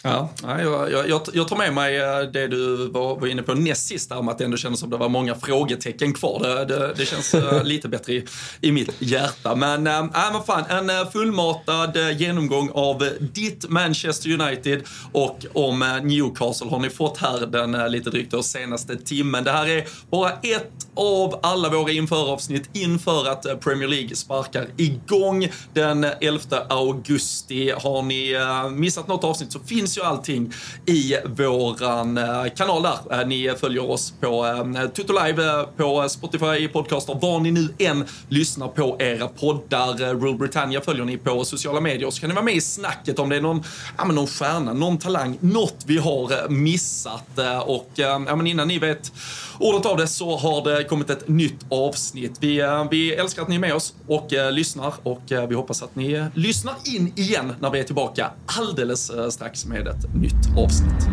Ja, jag, jag, jag tar med mig eh, det du var, var inne på näst sist om att det ändå kändes som det var många frågetecken kvar. Det, det, det känns eh, lite bättre i, i mitt hjärta. Men, äh, vad fan, en fullmatad genomgång av ditt Manchester United och om Newcastle har ni fått här den lite drygt senaste timmen. Det här är bara ett av alla våra införavsnitt inför att eh, Premier League sparkar igång den 11 augusti. Har ni eh, missat något avsnitt så finns ju allting i våran eh, kanal där. Ni följer oss på Tutto Live, på Spotify, podcaster, var ni nu än lyssnar på era poddar. Rule Britannia följer ni på sociala medier så kan ni vara med i snacket om det är någon, ja, men någon stjärna, någon talang, något vi har missat. Och ja, men innan ni vet ordet av det så har det kommit ett nytt avsnitt. Vi, eh, vi älskar att ni är med oss och eh, lyssnar och eh, vi hoppas att ni lyssnar in igen när vi är tillbaka alldeles strax med ett nytt avsnitt.